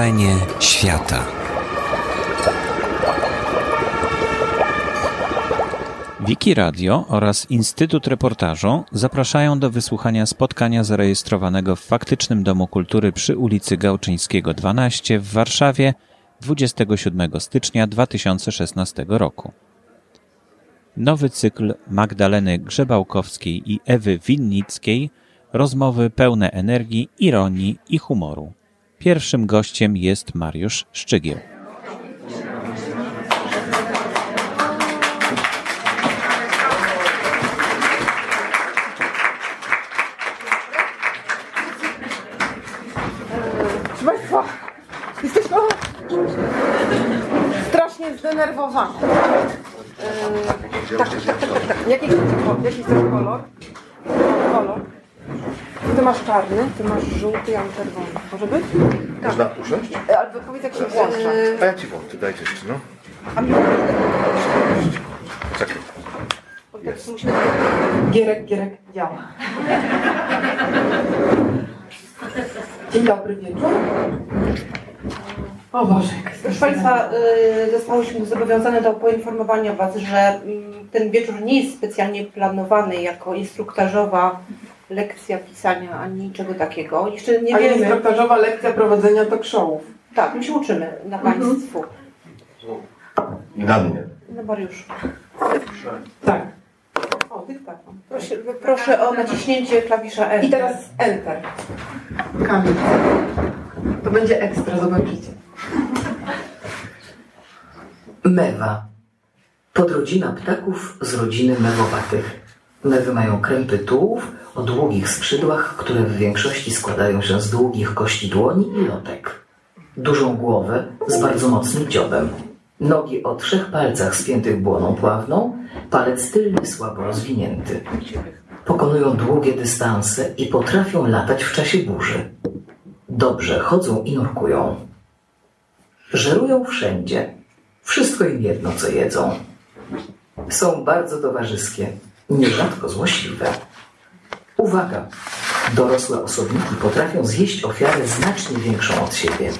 Wrażenie świata. Wiki Radio oraz Instytut Reportażu zapraszają do wysłuchania spotkania zarejestrowanego w faktycznym Domu Kultury przy ulicy Gałczyńskiego 12 w Warszawie 27 stycznia 2016 roku. Nowy cykl Magdaleny Grzebałkowskiej i Ewy Winnickiej rozmowy pełne energii, ironii i humoru. Pierwszym gościem jest Mariusz Szczygieł. Proszę Państwa, jesteśmy strasznie zdenerwowani. Yy, tak, tak, tak, tak. Jaki, jaki kolor? Kolor. Ty masz czarny, ty masz żółty, ja mam czerwony. Może być? Można usiąść? E, Ale powiedz jak się włącza. A ja ci włączę, dajcie jeszcze, no. A mi Czekaj. musimy... Gierek, Gierek działa. Dzień dobry wieczór. O Boże, jest Proszę Państwa, y, zostałyśmy zobowiązane do poinformowania Was, że mm, ten wieczór nie jest specjalnie planowany jako instruktażowa lekcja pisania ani niczego takiego. Jeszcze nie Ale wiemy. instruktażowa lekcja prowadzenia talk showów. Tak, my się uczymy na Państwu. I na mnie. No Mariusz, Tak. O, dyktafon. proszę, proszę o naciśnięcie klawisza Enter. I teraz Enter. Kamil. To będzie ekstra, zobaczycie. Mewa. Podrodzina ptaków z rodziny mewowatych. Mewy mają krępy tułów o długich skrzydłach, które w większości składają się z długich kości dłoni i lotek. Dużą głowę z bardzo mocnym dziobem. Nogi o trzech palcach spiętych błoną pławną, palec tylny słabo rozwinięty. Pokonują długie dystanse i potrafią latać w czasie burzy. Dobrze chodzą i nurkują. Żerują wszędzie. Wszystko im jedno, co jedzą. Są bardzo towarzyskie, nierzadko złośliwe. Uwaga! Dorosłe osobniki potrafią zjeść ofiarę znacznie większą od siebie.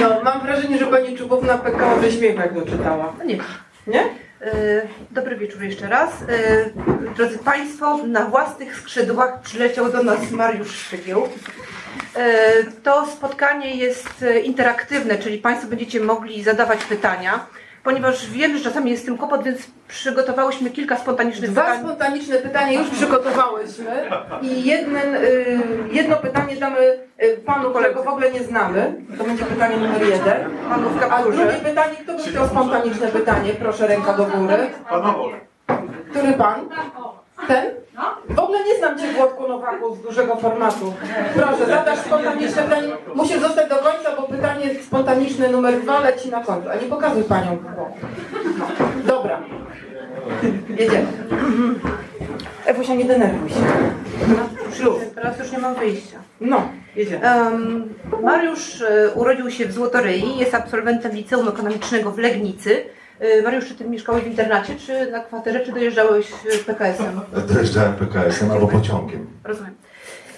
No, mam wrażenie, że pani Czubówna pekała ze śmiechu, jak to czytała. No nie. Nie? Y, Dobry wieczór jeszcze raz. Y, Drodzy Państwo, na własnych skrzydłach przyleciał do nas Mariusz Szczygieł. Y, To spotkanie jest interaktywne, czyli Państwo będziecie mogli zadawać pytania. Ponieważ wiem, że czasami jest z tym kłopot, więc przygotowałyśmy kilka spontanicznych Dwa pytań. spontaniczne pytania już przygotowałyśmy i jeden, y, jedno pytanie damy y, panu, którego w ogóle nie znamy. To będzie pytanie numer jeden. Panu w A kapturze. drugie pytanie, kto by chciał spontaniczne pytanie? Proszę, ręka do góry. Który pan? Ten? W ogóle nie znam cię Włodku Nowaku z dużego formatu. Proszę, zadasz spontaniczne pytanie. Musisz zostać do końca, bo pytanie spontaniczne numer dwa leci na końcu. A nie pokazuj panią. Dobra. Jedziemy. Ewusia, nie denerwuj się. Ślub. Teraz już nie mam wyjścia. No, jedziemy. Em, Mariusz e, urodził się w Złotoryi, jest absolwentem liceum ekonomicznego w Legnicy. E, Mariusz, czy ty mieszkałeś w internacie, czy na kwaterze, czy dojeżdżałeś e, PKS-em? Dojeżdżałem PKS-em albo pociągiem. Rozumiem.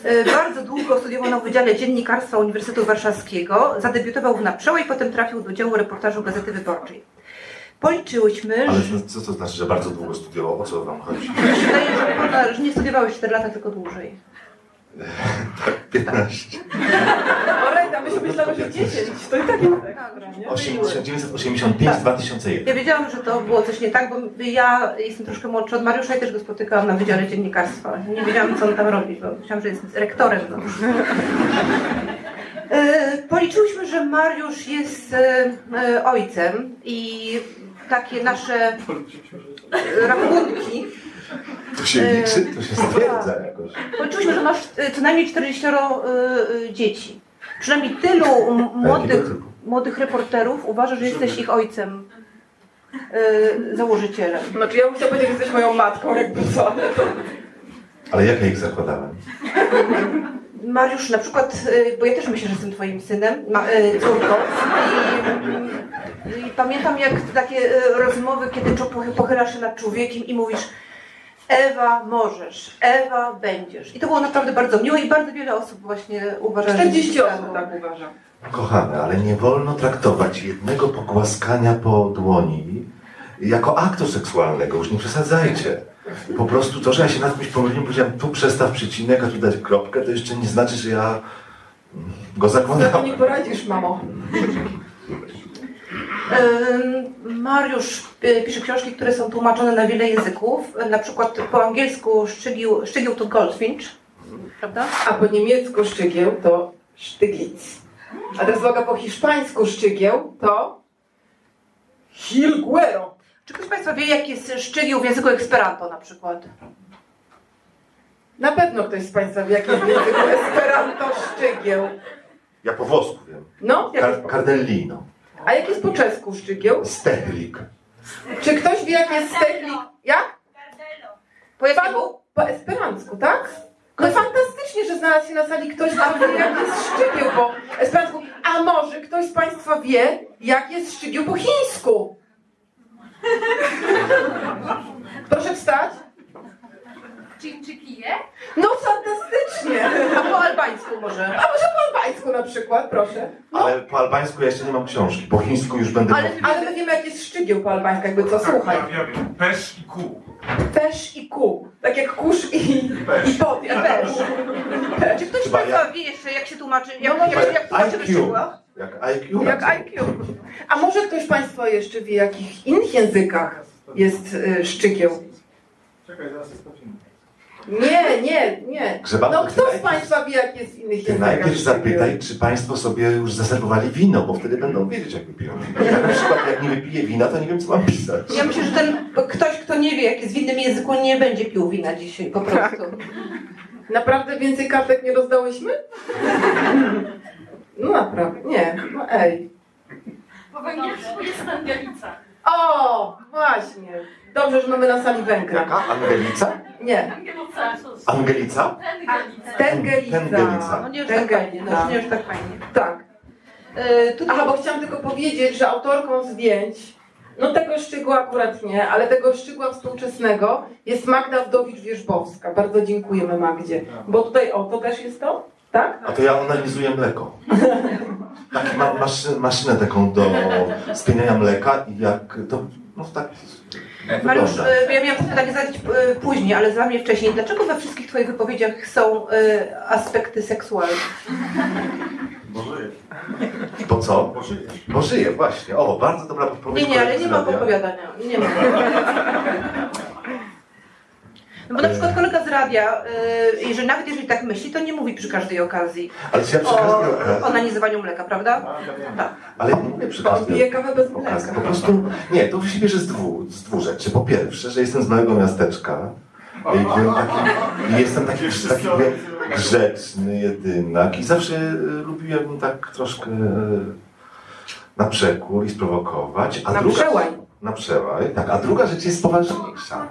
E, Bardzo długo studiował na Wydziale Dziennikarstwa Uniwersytetu Warszawskiego. Zadebiutował na Przełej, potem trafił do działu reportażu Gazety Wyborczej. Policzyłyśmy, Ale że co to znaczy, że bardzo długo studiował? O co wam chodzi? wydaje, że, pana- że nie studiowałeś 4 lata, tylko dłużej. 15. Orejda, my się myślamy, że 10. To i tak jest tak. nie? 1985-2001. Ja wiedziałam, że to było coś nie tak, bo ja jestem troszkę młodsza od Mariusza i też go spotykałam na Wydziale Dziennikarstwa. Nie wiedziałam, co on tam robi, bo myślałam, że jest rektorem. No. E, Policzyłyśmy, że Mariusz jest e, e, ojcem i takie nasze rachunki. To się liczy? To się stwierdza jakoś. Policzyłyśmy, że masz e, co najmniej 40 e, e, dzieci. Przynajmniej tylu młodych, młodych reporterów uważa, że jesteś ich ojcem, e, założycielem. Znaczy ja bym chciała powiedzieć, że jesteś moją matką, jakby co, ale to... Ale jak ja ich zakładałem? Mariusz, na przykład, bo ja też myślę, że jestem twoim synem, ma, córką. I, I pamiętam jak takie rozmowy, kiedy pochylasz się nad człowiekiem i mówisz Ewa możesz, Ewa będziesz. I to było naprawdę bardzo miłe i bardzo wiele osób właśnie uważa, że 40 osób tak uważa. Kochane, ale nie wolno traktować jednego pogłaskania po dłoni jako aktu seksualnego. Już nie przesadzajcie. Po prostu to, że ja się nad czymś pomyliłem, powiedziałem tu przestaw przycinek, a tu dać kropkę, to jeszcze nie znaczy, że ja go Co to nie zakładałem. poradzisz, mamo? Mariusz y, pisze książki, które są tłumaczone na wiele języków. Na przykład po angielsku Szczygieł, Szczygieł to Goldfinch, prawda? A po niemiecku sztygieł to sztyglic. A teraz uwaga, po hiszpańsku sztygieł to hilguero. Czy ktoś z Państwa wie, jaki jest szczygieł w języku Esperanto na przykład? Na pewno ktoś z Państwa wie, jaki jest w języku esperanto sztygieł. Ja po włosku wiem. No, po... Cardellino. A jak jest po czesku sztygieł? Stehlik. Czy ktoś wie, jak jest stechlik? Jak? Po jakiemu? po esperancku, tak? No fantastycznie, że znalazł się na sali ktoś, kto wie, jak jest szczygieł po esperancku. A może ktoś z Państwa wie, jak jest szczygieł po chińsku? Proszę wstać. Chińczykije? No fantastycznie. A po albańsku może? A może po albańsku na przykład, proszę. No, Ale po albańsku ja jeszcze nie mam książki. Po chińsku już będę Ale- mówił. ale my wiemy, jak jest szczygieł po albańsku, jakby co, słuchaj. Tak, ja wiem. Pesz i kół. Pesz i ku. Tak jak kurz i, i pod, i pesz. Czy ktoś z Chyba Państwa wie jeszcze, jak się tłumaczy, jak, No, jak, jak tłumaczymy IQ. szczegóła? Jak IQ. Jak IQ. A może ktoś z Państwa jeszcze wie, w jakich innych językach jest y, szczygieł? Czekaj, zaraz to sprawdzimy. Nie, nie, nie. No kto z Państwa wie, jak jest w innych Ty językach najpierw zapytaj, czy Państwo sobie już zaserwowali wino, bo wtedy będą wiedzieć, jak wypiją wino. Ja na przykład, jak nie wypiję wina, to nie wiem, co mam pisać. Ja myślę, że ten ktoś, kto nie wie, jak jest w innym języku, nie będzie pił wina dzisiaj po prostu. Naprawdę więcej kartek nie rozdałyśmy? No naprawdę, nie. No ej. Po węgiersku jest Angelica. O, właśnie. Dobrze, że mamy na sali węgla. Jaka? Angelica? Nie. Angelica. Angelica? Angelica. Tengelica. Tengelica. No nie już tak fajnie, no nie już tak fajnie. Tak. E, tutaj Aha, bo chciałam tylko powiedzieć, że autorką zdjęć, no tego szczegółu akurat nie, ale tego szczegóła współczesnego jest Magda Wdowicz-Wierzbowska. Bardzo dziękujemy Magdzie. Bo tutaj, o, to też jest to? Tak? A to ja analizuję mleko. Tak, mam maszynę, maszynę taką do spieniania mleka i jak to, no tak Mariusz, wygląda. e, ja miałam to pytanie zadać e, później, ale za mnie wcześniej. Dlaczego we wszystkich Twoich wypowiedziach są e, aspekty seksualne? Bo żyjesz. Po co? Bo żyjesz. Bo żyję, właśnie. O, bardzo dobra podpowiedź. Nie, nie, ale nie z ma radia. podpowiadania. Nie ma. No bo na przykład kolega z radia, e, jeżeli, nawet jeżeli tak myśli, to nie mówi przy każdej okazji Ale czy ja przy o każdej okazji... onanizowaniu mleka, prawda? Wiem. Tak. Ale ja nie mówię przy każdej kawę bez okazji. Po mleka. prostu, nie, to się bierze z dwóch, z dwóch rzeczy. Po pierwsze, że jestem z małego miasteczka i, byłem taki, i jestem taki, taki grzeczny, jedynak i zawsze e, lubiłem tak troszkę e, na przekór i sprowokować. A Na druga, przełaj. Na przełaj, tak. A druga rzecz jest poważniejsza.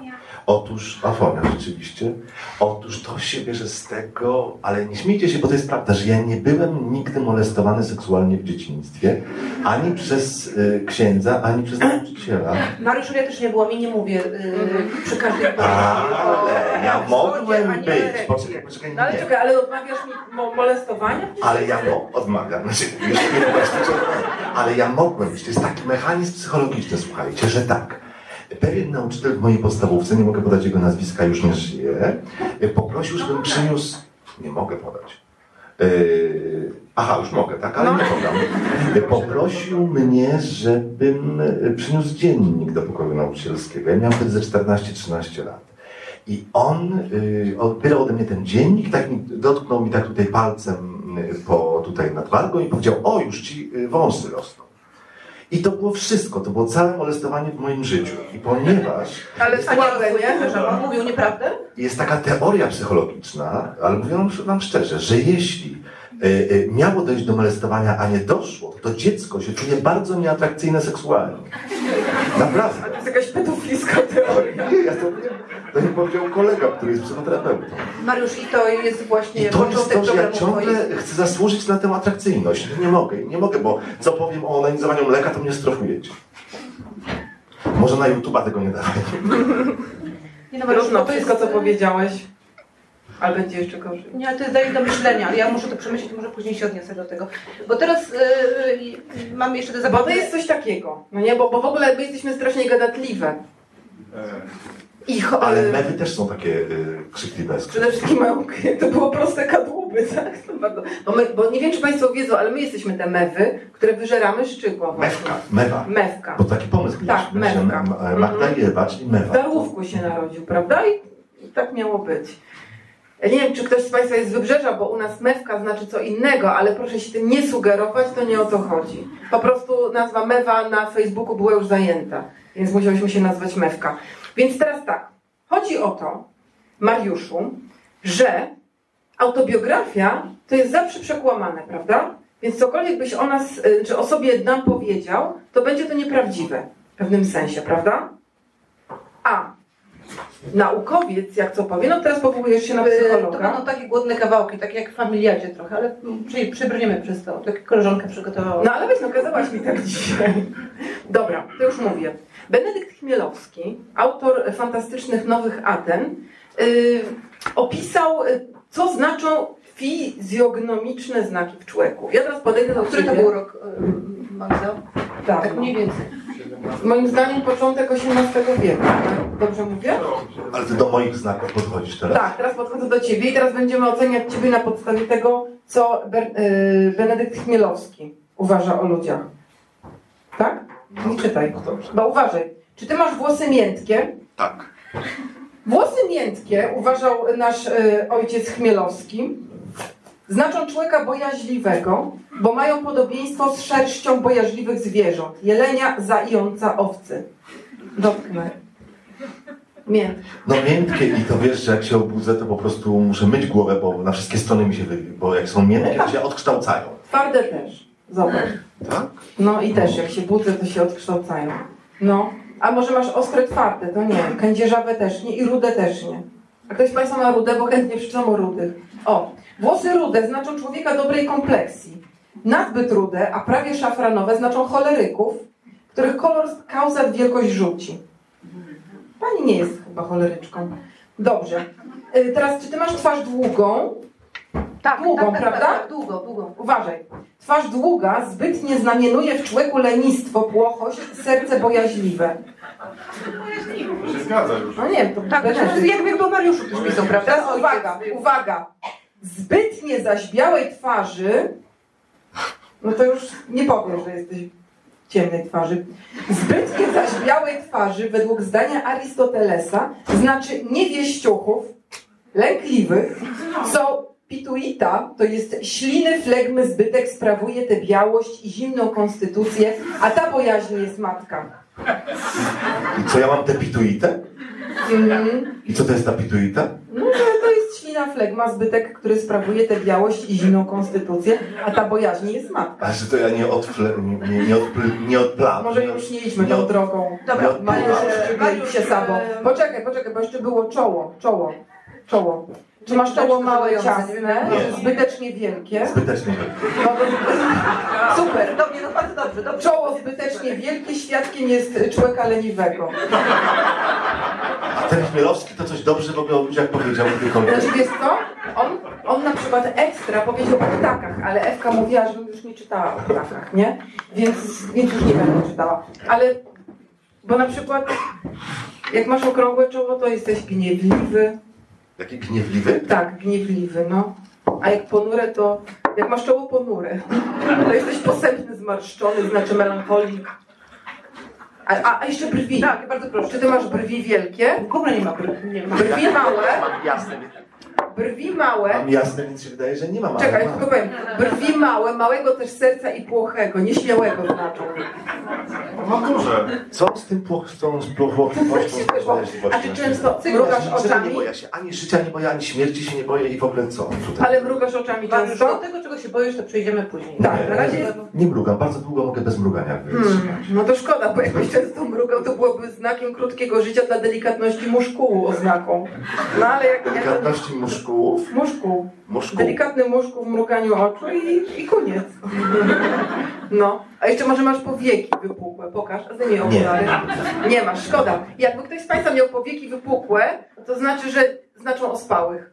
Otóż, Afonia rzeczywiście, otóż to się bierze z tego, ale nie śmiejcie się, bo to jest prawda, że ja nie byłem nigdy molestowany seksualnie w dzieciństwie, ani przez y, księdza, ani przez nauczyciela. Mariusz, ja też nie byłam i nie mówię e, przy każdej Ale ja mogłem być. Poczekaj, poczekaj, No ale nie. czekaj, ale odmawiasz mi mo- molestowania? Ale ja mo- odmawiam, znaczy, jeszcze nie ale ja mogłem być. To jest taki mechanizm psychologiczny, słuchajcie, że tak. Pewien nauczyciel w mojej podstawówce, nie mogę podać jego nazwiska, już nie żyje, poprosił, żebym przyniósł, nie mogę podać. Yy, aha, już mogę, tak, ale nie podam. Poprosił mnie, żebym przyniósł dziennik do pokoju nauczycielskiego. Ja miałem wtedy ze 14-13 lat. I on y, odbierał ode mnie ten dziennik, tak mi, dotknął mi tak tutaj palcem po tutaj nad wargą i powiedział, o już ci wąsy rosną. I to było wszystko, to było całe molestowanie w moim życiu. I ponieważ Ale A nie że on mówił nieprawdę? jest taka teoria psychologiczna, ale mówię wam, szczerze, że jeśli y, y, miało dojść do molestowania, a nie doszło, to dziecko się czuje bardzo nieatrakcyjne seksualnie. Naprawdę. To jest jakaś pedofilska teoria. Nie, ja to, to mi powiedział kolega, który jest psychoterapeutą. Mariusz, i to jest właśnie I to jest początek to, że ja ciągle twoich. chcę zasłużyć na tę atrakcyjność. Nie mogę, nie mogę, bo co powiem o onanizowaniu mleka, to mnie strofujecie. Może na YouTube'a tego nie dawaj. Nie, no, Mariusz, bo to wszystko, jest- co powiedziałeś. Ale będzie jeszcze gorzej. Nie, ale to jest daje do myślenia, ale ja muszę to przemyśleć, może później się odniosę do tego. Bo teraz yy, yy, mamy jeszcze te Bo zabawy. to jest coś takiego, no nie? Bo, bo w ogóle my jesteśmy strasznie gadatliwe. E, I cho- Ale y, mewy też są takie y, krzykliwe. Przede wszystkim mają, to było proste kadłuby, tak? Bo, my, bo nie wiem, czy Państwo wiedzą, ale my jesteśmy te mewy, które wyżeramy szczypła. Mewka, mewa. Mewka. Bo taki pomysł Tak, mieliśmy, mewka. że ma- Magda i Ewa, czyli mewa. W Darłówku się narodził, prawda? I, I tak miało być. Nie wiem, czy ktoś z Państwa jest z Wybrzeża, bo u nas mewka znaczy co innego, ale proszę się tym nie sugerować, to nie o to chodzi. Po prostu nazwa mewa na Facebooku była już zajęta, więc musiałyśmy się nazwać mewka. Więc teraz tak, chodzi o to, Mariuszu, że autobiografia to jest zawsze przekłamane, prawda? Więc cokolwiek byś o nas, y, czy o sobie nam powiedział, to będzie to nieprawdziwe w pewnym sensie, prawda? A naukowiec, jak co powie, no teraz powołujesz się na Yy, To psychologa. będą takie głodne kawałki, takie jak w familiadzie trochę, ale przy, przybrniemy przez to. Tak jak koleżanka przygotowała. No ale weź, no kazałaś mi tak dzisiaj. Dobra, to już mówię. Benedykt Chmielowski, autor fantastycznych Nowych Aten, yy, opisał, y, co znaczą fizjognomiczne znaki w człowieku. Ja teraz podejdę do Który to był rok, yy, Magda? Tak, Tak mniej więcej. Moim zdaniem początek XVIII wieku. Dobrze mówię? Ale ty do moich znaków podchodzisz teraz? Tak, teraz podchodzę do Ciebie i teraz będziemy oceniać Ciebie na podstawie tego, co Ber- y, Benedykt Chmielowski uważa o ludziach. Tak? Nie czytaj. No dobrze. Bo uważaj, czy Ty masz włosy miętkie? Tak. Włosy miętkie, uważał nasz y, ojciec Chmielowski, znaczą człowieka bojaźliwego, bo mają podobieństwo z szerścią bojaźliwych zwierząt. Jelenia, zająca, owcy. Dotknę. Miętkie. No miętkie i to wiesz, że jak się obudzę, to po prostu muszę myć głowę, bo na wszystkie strony mi się wybi, bo jak są miętkie, to się odkształcają. Twarde też. Zobacz. Tak? No i też, jak się budzę, to się odkształcają. No. A może masz ostre twarde, to nie. Kędzierzawe też nie i rude też nie. A ktoś z Państwa ma rude, bo chętnie przeczytam o rudych. O, włosy rude znaczą człowieka dobrej kompleksji. Nazbyt rude, a prawie szafranowe znaczą choleryków, których kolor kauzat wielkość rzuci. Pani nie jest chyba choleryczką. Dobrze. Y, Teraz, czy ty masz twarz długą? Tak, Długą, tak, tak, prawda? Tak, tak, długo, długo. Uważaj. Twarz długa zbytnie znamienuje w człowieku lenistwo, płochość, serce bojaźliwe. To się zgadza już. No nie to Tak, to jakby o Mariuszu też pisał, prawda? Teraz uwaga, uwaga. Zbytnie zaś białej twarzy, no to już nie powiem, że jesteś ciemnej twarzy. Zbytnie zaś białej twarzy, według zdania Arystotelesa, znaczy niewieściuchów, lękliwych, co pituita, to jest śliny, flegmy, zbytek, sprawuje tę białość i zimną konstytucję, a ta bojaźń jest matka. I co ja mam tę pituitę? Mhm. I co to jest ta pituita? No ślina flegma, zbytek, który sprawuje tę białość i zimną konstytucję, a ta bojaźń jest matka. A że to ja nie odfle, nie, nie, nie, odpl, nie odplam. Może już nie idźmy nie tą od- drogą. Dobra, Mariusz już się sabą. Poczekaj, poczekaj, bo jeszcze było czoło, czoło, czoło. Czy masz czoło małe, ciasne, Nie. zbytecznie wielkie? Zbytecznie. No to, super. Dobrze, no bardzo dobrze, dobrze. Czoło zbytecznie wielkie, świadkiem jest człowieka leniwego. A ten Chmielowski to coś dobrze w ogóle o ludziach powiedział kiedykolwiek. Znaczy wiesz co? On, on na przykład ekstra powiedział o ptakach, ale Ewka mówiła, żebym już nie czytała o ptakach, nie? Więc, więc już nie będę czytała. Ale, bo na przykład jak masz okrągłe czoło, to jesteś gniewliwy. Jaki gniewliwy? Tak, gniewliwy, no. A jak ponure, to jak masz czoło ponure, to jesteś posępny, zmarszczony, znaczy melancholik. A, a, a jeszcze brwi. Tak, bardzo proszę. Czy ty masz brwi wielkie? W ogóle nie ma, br- nie ma. Brwi małe? Mam jasne. Brwi małe? Mam jasne, więc się wydaje, że nie mam. ale Czekaj, tylko powiem. Brwi małe, małego też serca i płochego, nieśmiałego znaczą. No duże. Co z tym płoch, z płochliwością? A ty często mrugasz Niczego nie oczami? boję się, ani życia nie boję, ani śmierci się nie boję i w ogóle co tutaj? Ale mrugasz oczami Mariusz, do często? tego, czego się boisz, to przejdziemy później. Tak, na razie nie, mrugam, bardzo długo mogę bez mrugania. Hmm, no to szkoda, bo jakbyś często mrugał, to byłoby znakiem krótkiego życia dla delikatności muszkułu oznaką. No ale jak. Delikatności muszku. Muszków. Muszku. Muszku. Delikatny muszku w mruganiu oczu i, i koniec. No. A jeszcze może masz powieki wypukłe. Pokaż. A zdejmij okulary. Nie masz, szkoda. Jakby ktoś z Państwa miał powieki wypukłe, to znaczy, że znaczą ospałych.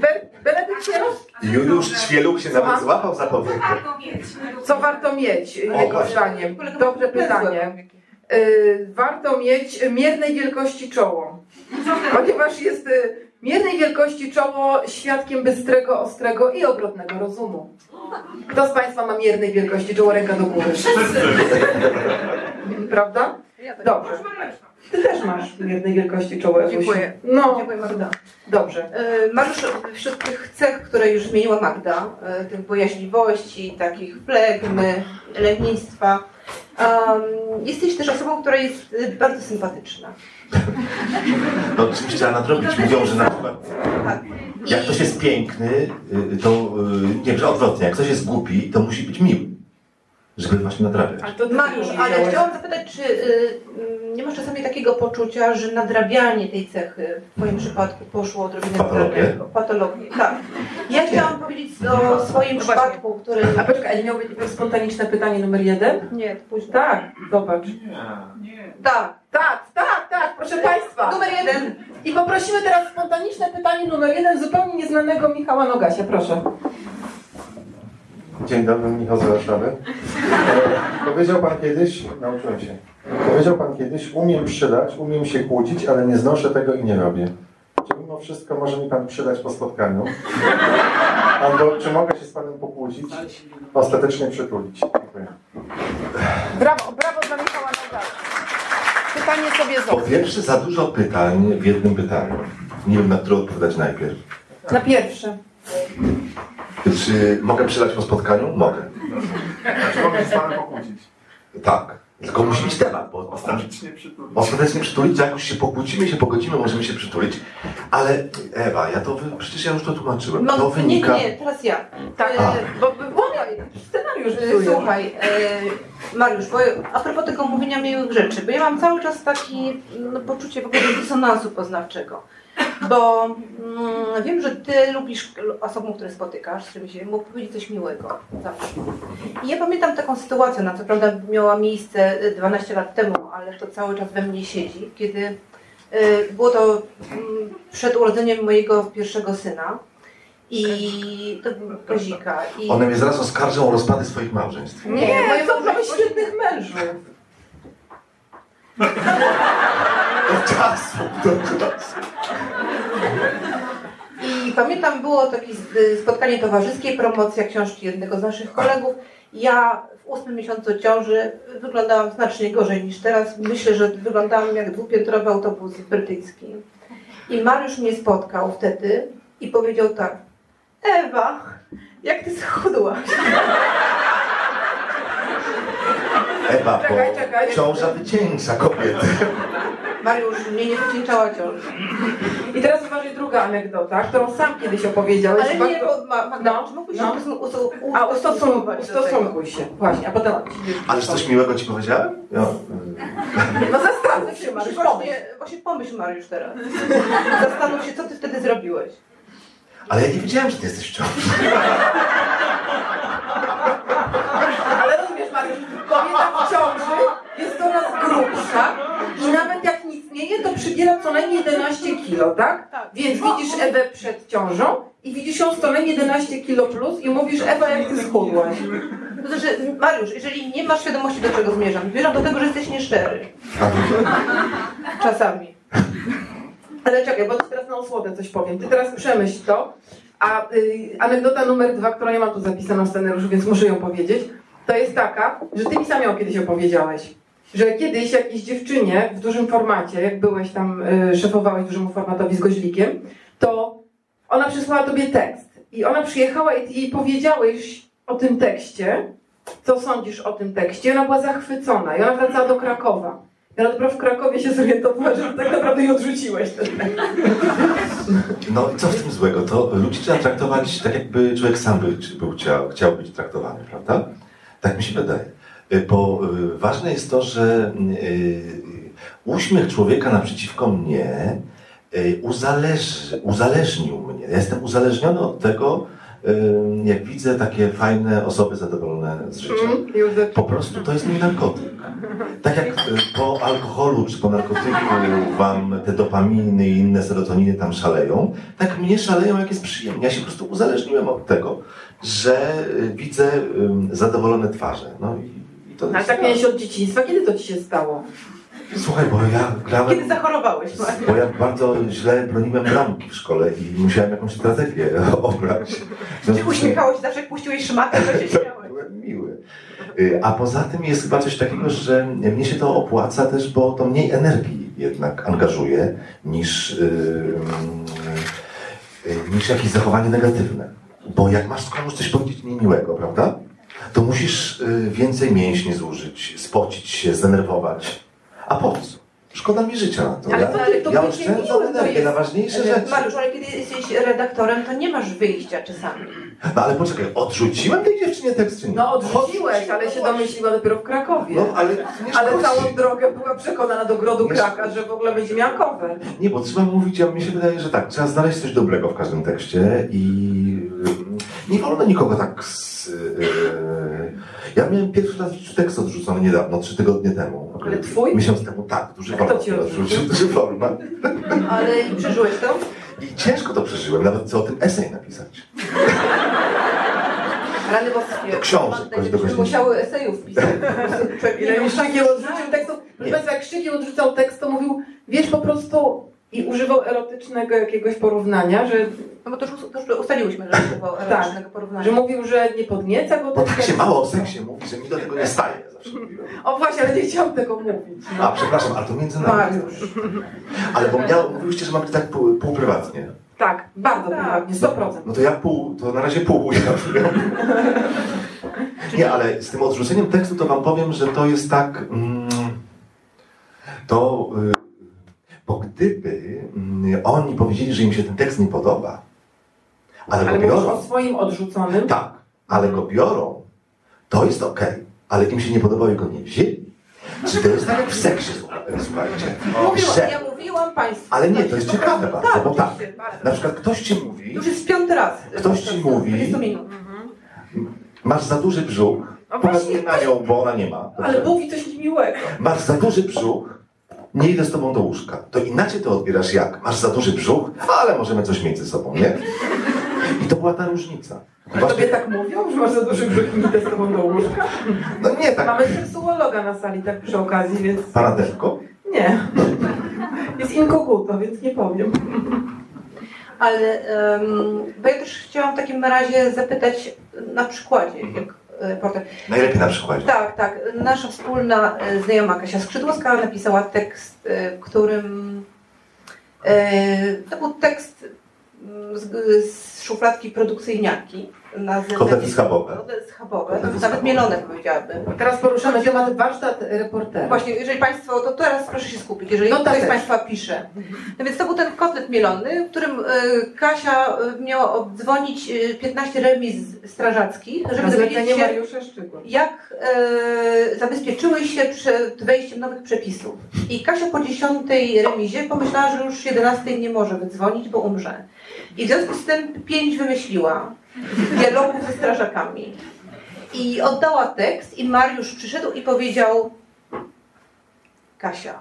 Be, Benedykt Jarowski. Juliusz Ćwieluk się Słucham? nawet złapał za powieki. Co warto mieć, jego zdaniem? Dobre pytanie. Y, warto mieć miernej wielkości czoło. Ponieważ jest y, miernej wielkości czoło świadkiem bystrego, ostrego i obrotnego rozumu. Kto z Państwa ma miernej wielkości czoło? Ręka do góry. Prawda? Dobrze. Ty też masz miernej wielkości czoło, Ewusiu. Dziękuję. No, Dziękuję Magda. dobrze. E, Mariusz, wśród tych cech, które już zmieniła Magda, e, tych bojaźliwości, takich flegmy, lenistwa, um, jesteś też osobą, która jest bardzo sympatyczna. No czymś trzeba nadrobić. Mówią, że na przykład jak ktoś jest piękny, y, to y, nie, że odwrotnie, jak ktoś jest głupi, to musi być miły. Żeby właśnie nadrabiać. A to Mariusz, ale chciałam zapytać, czy y, nie masz czasami takiego poczucia, że nadrabianie tej cechy w Twoim przypadku poszło odrobinę Patologię? daleko? Patologię, tak. Ja chciałam powiedzieć o swoim przypadku, który... A poczekaj, ale miał być spontaniczne pytanie numer jeden? Nie, później. Tak, zobacz. Nie. Tak. Tak, tak, tak, proszę Państwa. Numer jeden. I poprosimy teraz spontaniczne pytanie numer jeden zupełnie nieznanego Michała Nogasia, proszę. Dzień dobry, Michał z Warszawy. E, Powiedział Pan kiedyś, nauczyłem się, powiedział Pan kiedyś, umiem przydać, umiem się kłócić, ale nie znoszę tego i nie robię. Czy mimo wszystko może mi Pan przydać po spotkaniu? Albo czy mogę się z Panem pokłócić, ostatecznie przytulić? Dziękuję. Brawo, brawo dla Michała Nogasa. Pytanie sobie Po pierwsze, za dużo pytań w jednym pytaniu. Nie wiem, na które odpowiadać najpierw. Na pierwsze. Czy mogę przydać po spotkaniu? Mogę. Czy mogę się z panem pokłócić? Tak. Tylko musi być temat, bo ostatecznie, przytulić. ostatecznie przytulić, jak już się pokłócimy, się pogodzimy, możemy się przytulić. Ale Ewa, ja to wy, przecież ja już to tłumaczyłem. To No, nie, wynika. nie, teraz ja. Tak, A. bo słuchaj, scenariusz E. Słuchaj, e, Mariusz, bo a propos tego mówienia miłych rzeczy, bo ja mam cały czas takie no, poczucie w ogóle dysonansu poznawczego. Bo mm, wiem, że ty lubisz osobom, które spotykasz, z którymi się mógł powiedzieć coś miłego. Zawsze. I ja pamiętam taką sytuację, ona co prawda miała miejsce e, 12 lat temu, ale to cały czas we mnie siedzi, kiedy e, było to mm, przed urodzeniem mojego pierwszego syna. I to był Kozika. I... One mnie zaraz oskarżą o rozpady swoich małżeństw. Nie, moje małżeństwo- świetnych mężów. Do czasu, do czasu. I pamiętam, było takie spotkanie towarzyskie, promocja książki jednego z naszych kolegów. Ja w ósmym miesiącu ciąży wyglądałam znacznie gorzej niż teraz. Myślę, że wyglądałam jak dwupiętrowy autobus brytyjski. I Mariusz mnie spotkał wtedy i powiedział tak. Ewa, jak ty schudłaś? Ewa, bo Czekaj, czekaj. ciąża wycieńcza kobiety. Mariusz, mnie nie wycieńczała ciąża. I teraz uważaj druga anegdota, którą sam kiedyś opowiedziałeś. Ale nie, bo ma, Magda, No, czy mógłbyś no. się usto- A ustosunkuj, ustosunkuj się. Właśnie, a potem... Ale coś miłego ci powiedziałem? Ja, No zastanów się, Mariusz, pomyśl. Właśnie, właśnie pomyśl Mariusz teraz. Zastanów się, co ty wtedy zrobiłeś. ale ja nie wiedziałem, że ty jesteś w ciąży. Ale rozumiesz, Mariusz, kobieta w ciąży jest coraz grubsza i nawet jak nic nie je, to przybiera co najmniej 11 kilo, tak? Tak. Więc widzisz Ewę przed ciążą i widzisz ją z co najmniej 11 kilo plus i mówisz, Ewa, jak ty schudłaś. To znaczy, Mariusz, jeżeli nie masz świadomości, do czego zmierzam, zmierzam do tego, że jesteś nieszczery. Czasami. Ale czekaj, bo ty teraz na osłodę coś powiem. Ty teraz przemyśl to. A y, anegdota numer dwa, którą ja mam tu zapisaną w scenariuszu, więc muszę ją powiedzieć, to jest taka, że ty mi sam ją kiedyś opowiedziałeś. Że kiedyś jakiejś dziewczynie w dużym formacie, jak byłeś tam, y, szefowałeś dużemu formatowi z Goźlikiem, to ona przysłała tobie tekst. I ona przyjechała i jej powiedziałeś o tym tekście, co sądzisz o tym tekście. I ona była zachwycona. I ona wracała do Krakowa. I ona dopiero w Krakowie się zorientowała, że tak naprawdę jej odrzuciłeś ten tekst. No i co w tym złego? To ludzi trzeba traktować tak, jakby człowiek sam był chciał, chciał być traktowany, prawda? Tak mi się wydaje. Y, Bo y, ważne jest to, że y, uśmiech człowieka naprzeciwko mnie uzależy, uzależnił mnie. Ja jestem uzależniony od tego, jak widzę takie fajne osoby zadowolone z życia. Zaczynam. Po prostu to jest mój narkotyk. Tak jak po alkoholu czy po narkotyku wam te dopaminy i inne serotoniny tam szaleją, tak mnie szaleją, jak jest przyjemnie. Ja się po prostu uzależniłem od tego, że widzę zadowolone twarze. No i to Ale tak miałeś od dzieciństwa. Kiedy to ci się stało? Słuchaj, bo ja grałem... Kiedy zachorowałeś? Bo ja bardzo źle broniłem bramki w szkole i musiałem jakąś strategię obrać. W Czy uśmiechałeś się zawsze, jak puściłeś szmatę, że się śmiałeś? Byłem miły. Y, A poza tym jest chyba coś takiego, że mnie się to opłaca też, bo to mniej energii jednak angażuje niż, yy, niż jakieś zachowanie negatywne. Bo jak masz komuś coś powiedzieć niemiłego, prawda? To musisz yy, więcej mięśni zużyć, spocić się, zdenerwować. A po co? Szkoda mi życia na to. Ale ja to- ale to ja oszczędzam energię na ważniejsze rzeczy. Mariusz, ale kiedy jesteś redaktorem, to nie masz wyjścia czasami. No ale poczekaj, odrzuciłem tej dziewczynie tekst czy nie? No odrzuciłeś, ale się domyśliła dopiero w Krakowie. No ale nie Ale całą drogę była przekonana do grodu Nie Kraka, że w ogóle będzie miała cover. Nie, bo trzeba mówić, ja mi się wydaje, że tak, trzeba znaleźć coś dobrego w każdym tekście i ym, nie wolno nikogo tak z, yy, Ja miałem pierwszy raz tekst odrzucony niedawno, trzy tygodnie temu. Ale twój? Miesiąc temu, tak, duży A kto format. ci odrzucił? Duży format. Ale i przeżyłeś to? I ciężko to przeżyłem, nawet co o tym esej napisać. Rany boskie. Do książek, gościńca. musiały esejów pisać. Ile mi Szczykiel odrzucił Państwa, jak Szczykiel odrzucał tekst, to mówił, wiesz, po prostu i używał erotycznego jakiegoś porównania, że, No bo to już, to już ustaliłyśmy, że używał erotycznego porównania. że mówił, że nie podnieca go Bo ten tak się mało o seksie mówi, że mi do tego nie staje, zawsze mówiłem. O właśnie, ale nie chciałam tego mówić. A, przepraszam, ale to między nami. Mariusz. Ale bo miał, mówiliście, że ma być tak pół, pół prywatnie. Tak, bardzo Tak. prywatnie, 100%. No to ja pół, to na razie pół ujawniam. Nie, ale z tym odrzuceniem tekstu to wam powiem, że to jest tak. Mm, to. Y, bo gdyby mm, oni powiedzieli, że im się ten tekst nie podoba, ale, Ale go biorą. o swoim odrzuconym. Tak, ale go biorą, to jest okej. Ale im się nie podobało i go nie wzięli. Czy to jest tak jak w seksie, słuchajcie? Mówiłam, Że- ja mówiłam Państwu. Ale nie, to jest ciekawe bardzo, Tak, bo tak. bardzo. Na przykład ktoś ci mówi, Już jest piąty raz. Ktoś ci mówi- 20 minut. masz za duży brzuch, właśnie- nie na nią, bo ona nie ma. Ale mówi coś niemiłego. Masz za duży brzuch, nie idę z tobą do łóżka. To inaczej to odbierasz jak? Masz za duży brzuch, ale możemy coś mieć ze sobą, nie? I to była ta różnica. A tobie tak mówią, że masz za duży brzuch i idę z tobą do łóżka? No nie tak. Mamy seksuologa na sali, tak przy okazji, więc... Pana Dewko? Nie. Jest inkoguto, więc nie powiem. Ale um, bo ja też chciałam w takim razie zapytać na przykładzie, jak reporter. Najlepiej na przykładzie. Tak, tak. Nasza wspólna e, znajoma Kasia Skrzydłowska napisała tekst, w którym to był tekst z, z szufladki produkcyjniarki. Nazywa- Kotlety schabowe. Kotlety schabowe, Kotlety nawet schabowe. mielone powiedziałabym. Teraz poruszamy temat warsztat reportera. Właśnie, jeżeli Państwo, to teraz proszę się skupić, jeżeli No ktoś tak z też. Państwa pisze. No więc to był ten kotlet mielony, w którym e, Kasia e, miała obdzwonić e, 15 remiz strażackich, żeby dowiedzieć się, jak e, zabezpieczyły się przed wejściem nowych przepisów. I Kasia po 10 remizie pomyślała, że już 11 nie może wydzwonić, bo umrze. I w związku z tym pięć wymyśliła dialogów ze strażakami. I oddała tekst i Mariusz przyszedł i powiedział Kasia,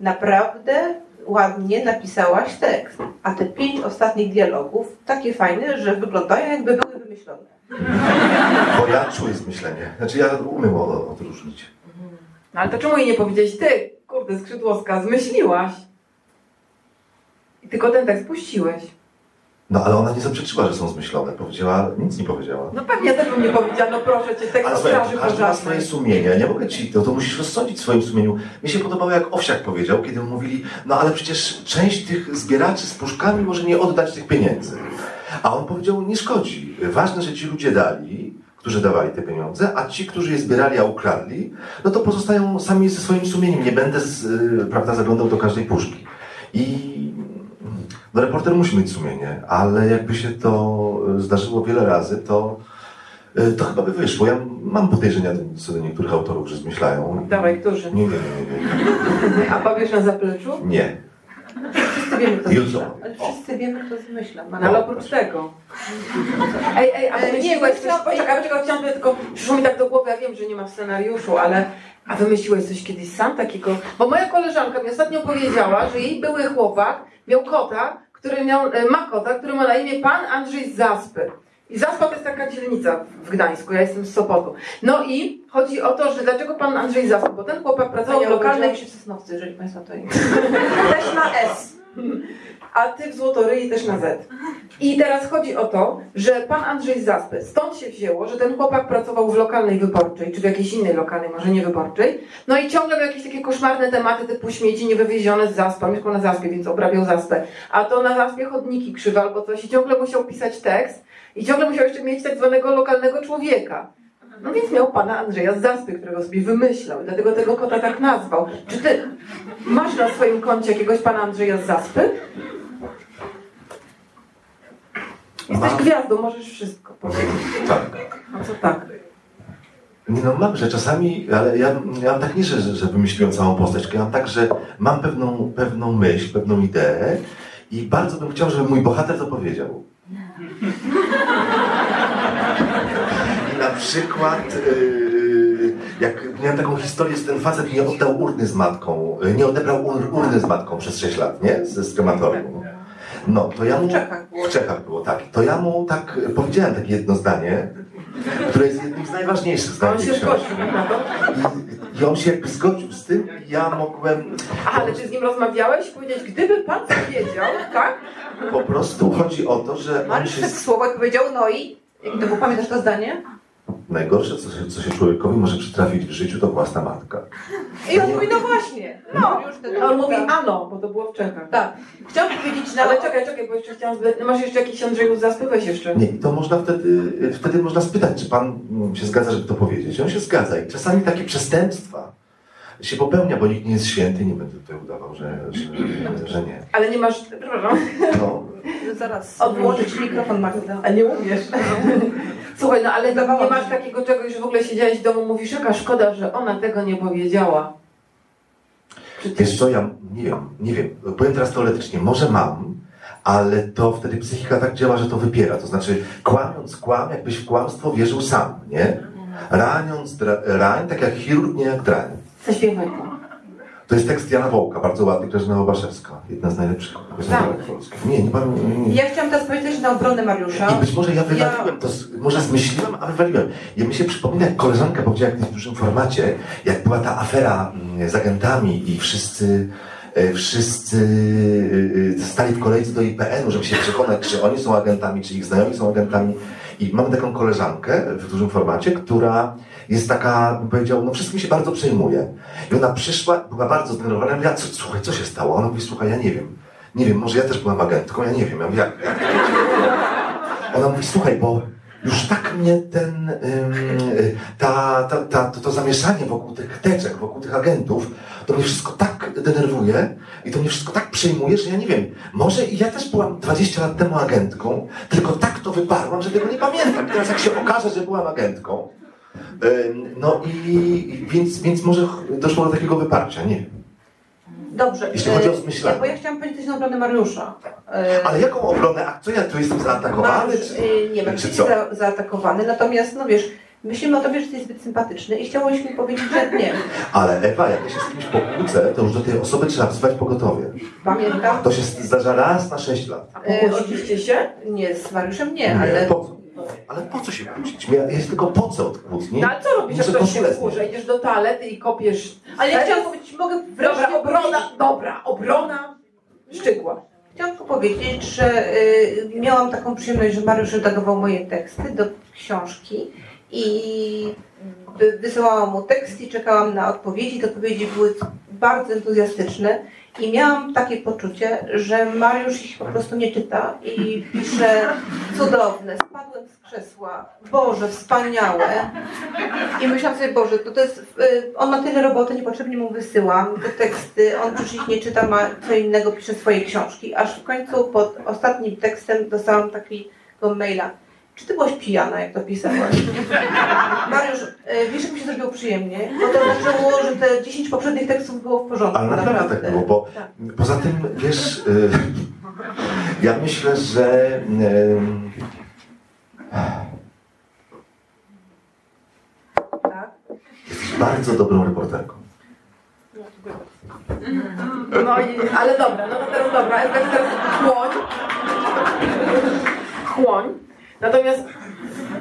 naprawdę ładnie napisałaś tekst, a te pięć ostatnich dialogów takie fajne, że wyglądają jakby były wymyślone. Bo ja czuję zmyślenie. Znaczy ja umiem o- odróżnić. No ale to czemu jej nie powiedziałeś, ty, kurde, skrzydłowska, zmyśliłaś? I tylko ten tekst puściłeś. No ale ona nie zaprzeczyła, że są zmyślone. Powiedziała, nic nie powiedziała. No pewnie też bym nie powiedziała, no proszę cię, tekst Ale straży każdy ma swoje sumienie. Nie mogę ci, to, to musisz rozsądzić w swoim sumieniu. Mi się podobało, jak Owsiak powiedział, kiedy mówili, no ale przecież część tych zbieraczy z puszkami może nie oddać tych pieniędzy. A on powiedział, nie szkodzi. Ważne, że ci ludzie dali, którzy dawali te pieniądze, a ci, którzy je zbierali, a ukradli, no to pozostają sami ze swoim sumieniem. Nie będę, z, y, prawda, zaglądał do każdej puszki. I no, reporter musi mieć sumienie, ale jakby się to y, zdarzyło wiele razy, to y, to chyba by wyszło. Ja mam podejrzenia co do niektórych autorów, że zmyślają. Dawaj, którzy? Nie, nie, nie, nie, A powiesz na zapleczu? nie. Wszyscy wiemy, kto zmyśla. Ale wszyscy wiemy, kto zmyśla. No, ale oprócz tego. Ej, ej, a E, nie, wymyśliłeś coś, myślałam- poczekaj, poczekaj, chciałam tylko przyszło mi tak do głowy, ja wiem, że nie ma w scenariuszu, ale a wymyśliłeś coś kiedyś sam takiego? Bo moja koleżanka mi ostatnio powiedziała, że jej były chłopak miał kota, który miał, e, ma kota, który ma na imię pan Andrzej z Zaspy. I Zaspa to jest taka dzielnica w Gdańsku, ja jestem z Sopotu. No i chodzi o to, że dlaczego pan Andrzej Zaspy, bo ten chłopak pracował w lokalnej przy Sosnowcu, jeżeli Państwo to też na S. A ty w Złotoryi też na Z. I teraz chodzi o to, że pan Andrzej Zaspy, stąd się wzięło, że ten chłopak pracował w lokalnej wyborczej, czy w jakiejś innej lokalnej, może nie wyborczej. No i ciągle miał jakieś takie koszmarne tematy typu śmieci niewywiezione z Zaspa, mieszkał na Zaspie, więc obrabiał Zaspę. A to na Zaspie chodniki krzywe albo coś i ciągle musiał pisać tekst i ciągle musiał jeszcze mieć tak zwanego lokalnego człowieka. No więc miał pana Andrzeja z Zaspy, którego sobie wymyślał, dlatego tego kota tak nazwał. Czy ty masz na swoim koncie jakiegoś pana Andrzeja z Zaspy? Jesteś Mam. gwiazdą, możesz wszystko powiedzieć. Tak. A co tak? Nie no, mam, że czasami, ale ja, ja mam tak nie, że, że wymyśliłem całą postać, ja mam tak, że mam pewną, pewną myśl, pewną ideę i bardzo bym chciał, żeby mój bohater to powiedział. I na przykład, yy, jak miałem taką historię, że ten facet nie oddał urny z matką, yy, nie odebrał ur, urny z matką przez 6 lat, nie? Ze z krematorium. No, to ja mu... W Czechach było. W Czechach było, tak. To ja mu tak powiedziałem takie jedno zdanie, które jest jednym z najważniejszych zdań on się zgodził? I, I on się jakby zgodził z tym i ja mogłem ale ty z nim rozmawiałeś i powiedziałeś, gdyby pan to wiedział, tak? po prostu chodzi o to, że Mariusz się słowo i powiedział, no i... Jak to było, pamiętasz to zdanie? Najgorsze, co się, co się człowiekowi może przytrafić w życiu, to własna matka. I on mówi, no właśnie. No. Mariusz wtedy A on mówi ano, bo to było w Czechach. Tak. Chciałam powiedzieć, że... Ale czekaj, czekaj, bo jeszcze chciałam zbyt... Masz jeszcze jakiś Andrzeju zaspy? Weź jeszcze. Nie, i to można wtedy, wtedy można spytać, czy pan mm, się zgadza, żeby to powiedzieć. On się zgadza i czasami takie przestępstwa się popełnia, bo nikt nie jest święty, nie będę tutaj udawał, że, że, że nie. Ale nie masz... Przepraszam. No, Zaraz Odłączyć mikrofon Magda. A nie umiesz. Słuchaj, no ale nie masz takiego czegoś, że w ogóle siedziałeś w domu, mówisz, jaka szkoda, że ona tego nie powiedziała. Czy ty... Wiesz co, ja nie wiem, nie wiem. Powiem teraz teoretycznie, może mam, ale to wtedy psychika tak działa, że to wypiera. To znaczy, kłamiąc kłam, jakbyś w kłamstwo wierzył sam, nie? Raniąc dra- rań, tak jak chirurg, nie jak drań. Zaśpiewaj to. To jest tekst Jana Wołka, bardzo ładny, Grażyna Łobaszewska. Jedna z najlepszych piosenek polskich. Nie, nie pamiętam. Nie. Ja chciałam teraz powiedzieć też na obronę Mariusza. I być może ja wywaliłem to, z- może zmyśliłem, a wywaliłem. Ja mi się przypomina, jak koleżanka powiedziała kiedyś w dużym formacie, jak była ta afera mm, z agentami i wszyscy, e, wszyscy e, e, stali w kolejce do IPN-u, żeby się przekonać, czy oni są agentami, czy ich znajomi są agentami. I mamy taką koleżankę w dużym formacie, która jest taka, powiedział, no wszystkim się bardzo przejmuje. I ona przyszła, była bardzo zdenerwowana, mówiła, co, słuchaj, co się stało? Ona mówi, słuchaj, ja nie wiem. Nie wiem, może ja też byłam agentką, ja nie wiem. Ja mówię, jak, jak ona mówi, słuchaj, bo już tak mnie ten, ym, ta, ta, ta, to, to zamieszanie wokół tych teczek, wokół tych agentów, to mnie wszystko tak denerwuje i to mnie wszystko tak przejmuje, że ja nie wiem, może i ja też byłam 20 lat temu agentką, tylko tak to wyparłam, że tego nie pamiętam. Teraz jak się okaże, że byłam agentką, no i więc, więc może doszło do takiego wyparcia, nie. Dobrze. Jeśli chodzi o e, zmyślanie. ja- Bo ja chciałam powiedzieć na obronę Mariusza. E, Ale jaką obronę? A co ja tu jestem zaatakowany? Mariusz, Czy, e, nie wiem, czy za, zaatakowany, natomiast no wiesz, myślimy o tobie, że jesteś zbyt sympatyczny i chciałyśmy powiedzieć, że nie. Ale Ewa, jak ja się z kimś pokłócę, to już do tej osoby trzeba wzywać pogotowie. Pamiętam. To się zdarza raz na 6 lat. E, Pokłóciliście się? Nie, z Mariuszem nie, ale... Po co? Ale po co się kłócić? Ja jest tylko po co od kłótni? No ale co robisz, jak ktoś się zdjąć. Idziesz do toalety i kopiesz... Ale ja chciałam powiedzieć, mogę wreszcie Dobra, obrona, dobra, obrona szczegóła. Chciałam tylko powiedzieć, że y, miałam taką przyjemność, że Mariusz redagował moje teksty do książki i wy- wysyłałam mu tekst i czekałam na odpowiedzi. Te odpowiedzi były bardzo entuzjastyczne i miałam takie poczucie, że Mariusz ich po prostu nie czyta i pisze cudowne, spadłem z krzesła, Boże, wspaniałe. I myślałam sobie, Boże, to, to jest, y, on ma tyle roboty, niepotrzebnie mu wysyłam te teksty, on już ich nie czyta, ma co innego, pisze swoje książki. Aż w końcu pod ostatnim tekstem dostałam takiego maila. Czy ty byłaś pijana, jak to pisałaś? Mariusz, e, wiesz, jak mi się zrobiło przyjemnie? Bo to znaczyło, że te 10 poprzednich tekstów było w porządku. Ale naprawdę tak było, bo Tak. poza tym, wiesz, y, ja myślę, że y, Tak. jesteś bardzo dobrą reporterką. No i, ale dobra, no to teraz dobra, teraz chłoń. Chłoń. Natomiast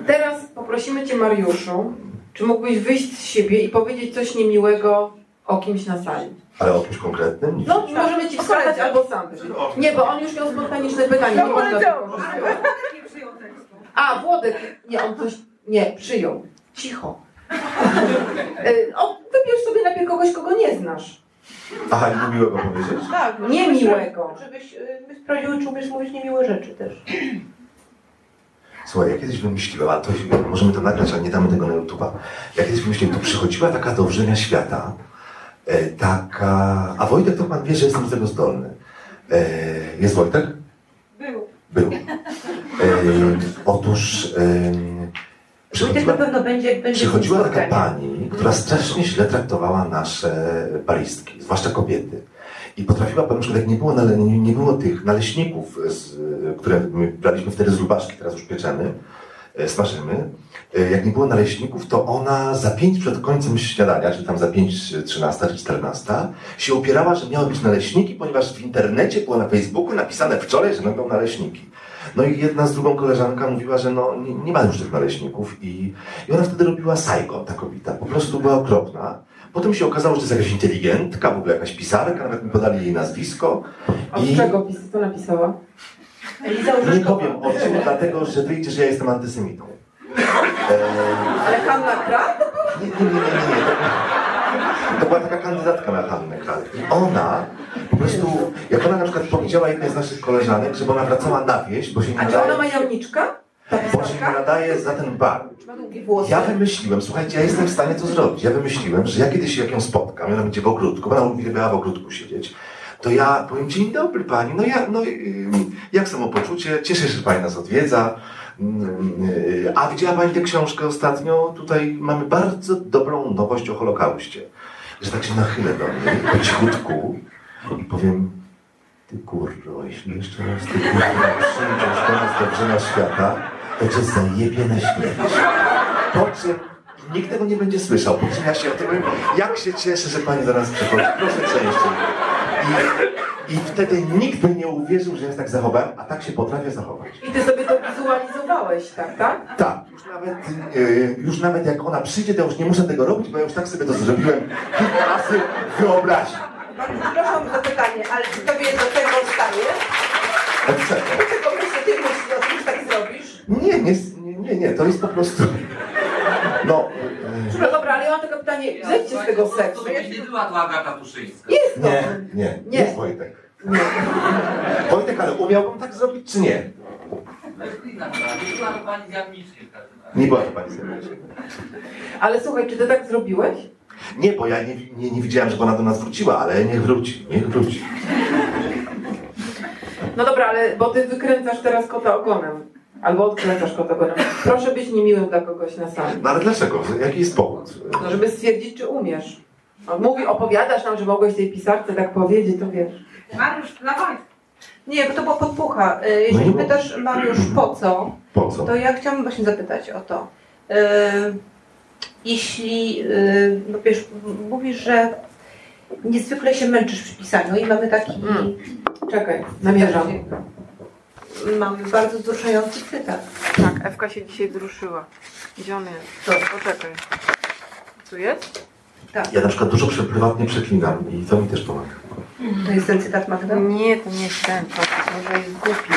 teraz poprosimy Cię, Mariuszu, czy mógłbyś wyjść z siebie i powiedzieć coś niemiłego o kimś na sali? Ale o kimś konkretnym? Nie No, możemy Ci wskazać albo sam. Nie, bo on już miał spontaniczne pytanie, nie można tego wykorzystywać. A, Włodek, nie, on coś, nie, przyjął. Cicho. Y, O, wybierz sobie najpierw kogoś, kogo nie znasz. Aha, nie miłego powiedzieć? Tak, Niemiłego. Żebyś y, sprawdziły, czy umiesz mówić niemiłe rzeczy też. Słuchaj, ja kiedyś wymyśliłem, a to możemy to nagrać, ale nie damy tego na YouTube'a. Ja kiedyś wymyśliłem, to przychodziła taka do wrzenia świata, e, taka... A Wojtek to pan wie, że jestem do tego zdolny. E, jest Wojtek? Był. Był. E, otóż... E, Wojtek przychodziła, na pewno będzie, będzie przychodziła taka pani, która strasznie źle traktowała nasze baristki, zwłaszcza kobiety. I potrafiła, na przykład jak nie było, nale, nie, nie było tych naleśników, z, które my braliśmy wtedy z lubaszki, teraz już pieczemy, e, smażymy. E, Jak nie było naleśników, to ona za pięć przed końcem śniadania, czy tam za pięć, 13 czy 14, się upierała, że miały być naleśniki, ponieważ w internecie było na Facebooku napisane wczoraj, że będą naleśniki. No i jedna z drugą koleżanka mówiła, że no, nie, nie ma już tych naleśników i, i ona wtedy robiła Saigon, ta kobieta. Po prostu była okropna. Potem się okazało, że to jest jakaś inteligentka, w ogóle jakaś pisarka, nawet mi podali jej nazwisko. Od I czego pis, co napisała? Nie powiem o czym, dlatego że wyjdzie, że ja jestem antysemitą. Ale Hanna Krat? nie, nie, nie, nie, nie. To, to była taka kandydatka na Hannę Kral. I ona po prostu, jak ona na przykład powiedziała jednej z naszych koleżanek, żeby ona wracała na wieś, bo się nie A czy ona ma jamniczka? Ta bo się nie pisarka? nadaje za ten bar. Ja wymyśliłem, słuchajcie, ja jestem w stanie to zrobić. Ja wymyśliłem, że ja kiedyś jak ją spotkam, ona będzie w ogródku, bo ona uwielbiała w ogródku siedzieć, to ja powiem, dzień dobry pani, no ja, no jak samopoczucie, cieszę się, że pani nas odwiedza. Ym, yy, A widziała pani tę książkę ostatnio? Tutaj mamy bardzo dobrą nowość o Holokauście. Że tak się nachylę do mnie po cichutku i powiem, ty kurro, jeśli jeszcze raz ty kurro przyjdziesz do nas do wrzenia świata, to cię zajebie na śmierć. Po czym nikt tego nie będzie słyszał. Po czym ja się powiem, jak się cieszę, że pani do nas przychodzi. Proszę częściej. I, I wtedy nikt by nie uwierzył, że ja się tak zachowałem, a tak się potrafię zachować. I ty sobie to wizualizowałeś, tak, tak? Tak, już nawet, yy, już nawet jak ona przyjdzie, to już nie muszę tego robić, bo ja już tak sobie to zrobiłem kilka razy wyobraźni. Bardzo przepraszam za pytanie, ale czy tobie do tego staje? Od czego? Dlaczego myślę, ty myślisz o tym, że tak zrobisz? Nie, nie, nie, nie, nie, to jest po prostu... No, No dobra, ale ja mam tylko pytanie, zejdźcie z tego seksu. To nie była to Agata Tuszyńska. Jest to. nie, nie, Nie. jest Wojtek. Wojtek, ale umiałbym tak zrobić, czy nie? Nie była to pani z Jarmiczkiem w każdym razie. Nie była to pani. Ale słuchaj, czy ty tak zrobiłeś? Nie, bo ja nie, nie, nie widziałem, żeby ona do nas wróciła, ale niech wróci, niech wróci. No dobra, ale bo ty wykręcasz teraz kota ogonem. Albo odkręcasz kota. Proszę być niemiłym dla kogoś na sali. No ale dlaczego? Jaki jest powód? No, żeby stwierdzić, czy umiesz. On mówi, opowiadasz nam, że mogłeś tej pisarce tak powiedzieć, to wiesz. Mariusz, dla Wojtka. Nie, bo to była podpucha. Y, Jeżeli No nie pytasz Mariusz po co, Po co? to ja chciałam właśnie zapytać o to. Y, Jeśli, no wiesz, mówisz, że niezwykle się męczysz przy pisaniu i mamy taki... Mm. Czekaj, namierzam. Mamy bardzo wzruszający cytat. Tak, Ewka się dzisiaj wzruszyła. Gdzie on jest? To, poczekaj. Tu jest? Ja na przykład dużo prywatnie przeklinam i to mi też pomaga. To jest ten cytat Magda? Nie, to nie jest ten. To może jest głupi,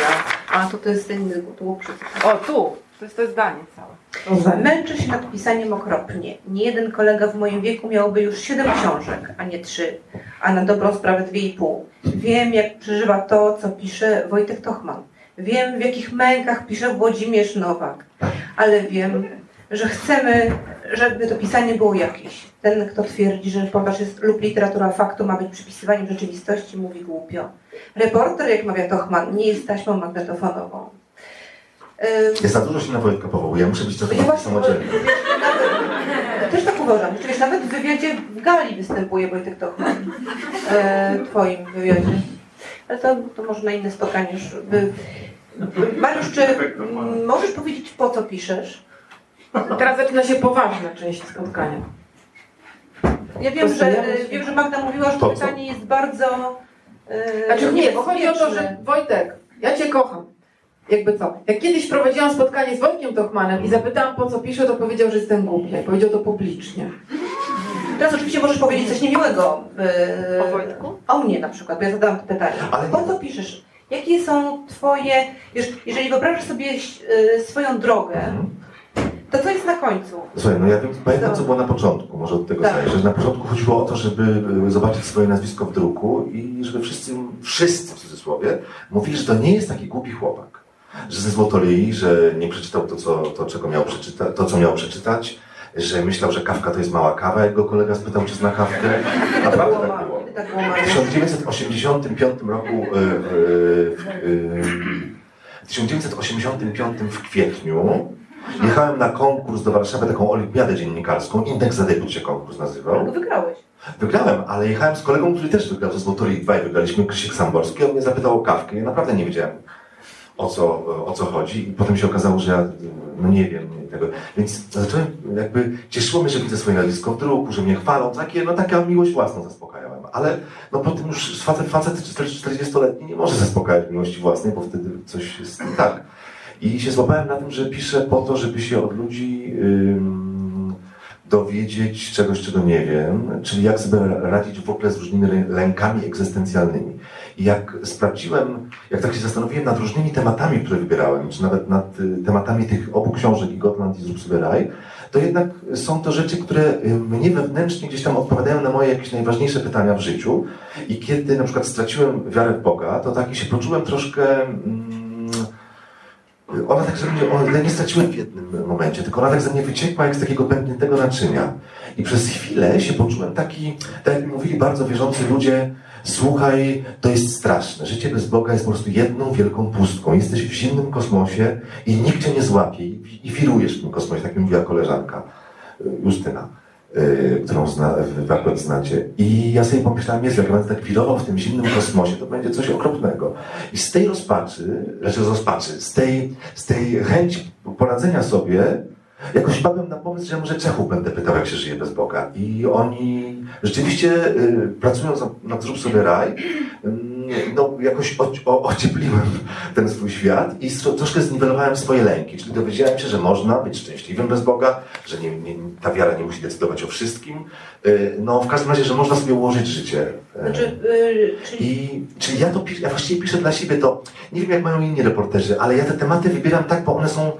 A to to jest ten inny, to było przy... a... O, tu! To jest to zdanie całe. Męczę się nad pisaniem okropnie. Nie jeden kolega w moim wieku miałby już siedem książek, a nie trzy, a na dobrą sprawę dwie i pół. Wiem, jak przeżywa to, co pisze Wojtek Tochman. Wiem, w jakich mękach pisze Włodzimierz Nowak. Ale wiem, że chcemy, żeby to pisanie było jakieś. Ten, kto twierdzi, że reportaż jest, lub literatura faktu ma być przypisywaniem rzeczywistości, mówi głupio. Reporter, jak mawia Tochman, nie jest taśmą magnetofonową. Ja za dużo się na Wojtka powołuję, ja muszę być trochę bardziej samodzielny. też tak uważam. Wiesz, nawet w wywiadzie w Gali występuje Wojtek Tochman. E, twoim wywiadzie. Ale to, to może na inne spotkanie już. By... Mariusz, czy możesz powiedzieć po co piszesz? Teraz zaczyna się poważna część spotkania. Ja wiem, że, się- wiem, że Magda mówiła, że to pytanie jest bardzo e, Znaczy nie, bo chodzi o to, że. Wojtek, ja cię kocham. Jakby co? Jak kiedyś prowadziłam spotkanie z Wojtkiem Tochmanem i zapytałam po co piszę, to powiedział, że jestem głupia. I powiedział to publicznie. Teraz oczywiście możesz powiedzieć coś niemiłego. e, O Wojtku? O mnie na przykład, bo ja zadałam to pytanie. Ale Po co piszesz? Jakie są twoje... Wiesz, jeżeli wyobrażasz sobie e, swoją drogę, Mhm. to co jest na końcu? Słuchaj, no ja wiem, pamiętam co było na początku, może od tego Tak. że na początku chodziło o to, żeby y, zobaczyć swoje nazwisko w druku i żeby wszyscy, wszyscy w cudzysłowie, mówili, że to nie jest taki głupi chłopak. Że ze złotolei, że nie przeczytał to, co, to, czego miał przeczytać, to, co miał przeczytać, że myślał, że kawka to jest mała kawa, jak go kolega spytał, czy zna kawkę. Naprawdę było, tak było. Kiedy tak było W Mariusz? 1985 roku, y, y, y, w 1985 w kwietniu jechałem na konkurs do Warszawy, taką olimpiadę dziennikarską, Indeks za debiut się konkurs nazywał. Wygrałeś. Wygrałem, ale jechałem z kolegą, który też wygrał, ze Złotoryi 2 i wygraliśmy, Krzysiek Samborski, on mnie zapytał o kawkę, ja naprawdę nie wiedziałem o co, o co chodzi i potem się okazało, że ja no nie wiem więc zacząłem jakby, cieszyło mnie, że widzę swoje nazwisko w druku, że mnie chwalą, takie, no taka miłość własną zaspokajałem, ale no po tym już facet, facet 40-letni nie może zaspokajać miłości własnej, bo wtedy coś jest nie tak. I się złapałem na tym, że piszę po to, żeby się od ludzi ym, dowiedzieć czegoś, czego nie wiem, czyli jak sobie radzić w ogóle z różnymi lę- lękami egzystencjalnymi. Jak sprawdziłem, jak tak się zastanowiłem nad różnymi tematami, które wybierałem, czy nawet nad y, tematami tych obu książek, i Gotland i Zrób to jednak są to rzeczy, które y, mnie wewnętrznie gdzieś tam odpowiadają na moje jakieś najważniejsze pytania w życiu. I kiedy na przykład straciłem wiarę w Boga, to taki się poczułem troszkę... Mm, ona tak, że mnie, ona, nie straciłem w jednym momencie, tylko ona tak ze mnie wyciekła jak z takiego pękniętego naczynia. I przez chwilę się poczułem taki, tak jak mówili bardzo wierzący ludzie, słuchaj, to jest straszne. Życie bez Boga jest po prostu jedną wielką pustką. Jesteś w zimnym kosmosie i nikt cię nie złapie i, wirujesz w tym kosmosie, tak mi mówiła koleżanka y, Justyna. y, Którą zna, wy akurat znacie. I ja sobie pomyślałem, jest, jak ja będę tak wirował w tym zimnym kosmosie, to będzie coś okropnego. I z tej rozpaczy, znaczy rozpaczy, z tej, z tej chęci poradzenia sobie, jakoś wpadłem na pomysł, że może Czechów będę pytał, jak się żyje bez Boga. I oni rzeczywiście y, pracując nad- Zrób sobie raj, ym, no, jakoś o, o, ociepliłem ten swój świat i stro, troszkę zniwelowałem swoje lęki. Czyli dowiedziałem się, że można być szczęśliwym bez Boga, że nie, nie, ta wiara nie musi decydować o wszystkim. Y, no, w każdym razie, że można sobie ułożyć życie. Y, Znaczy, y, czyli i czyli ja to piszę, ja właściwie piszę dla siebie to, nie wiem jak mają inni reporterzy, ale ja te tematy wybieram tak, bo one są,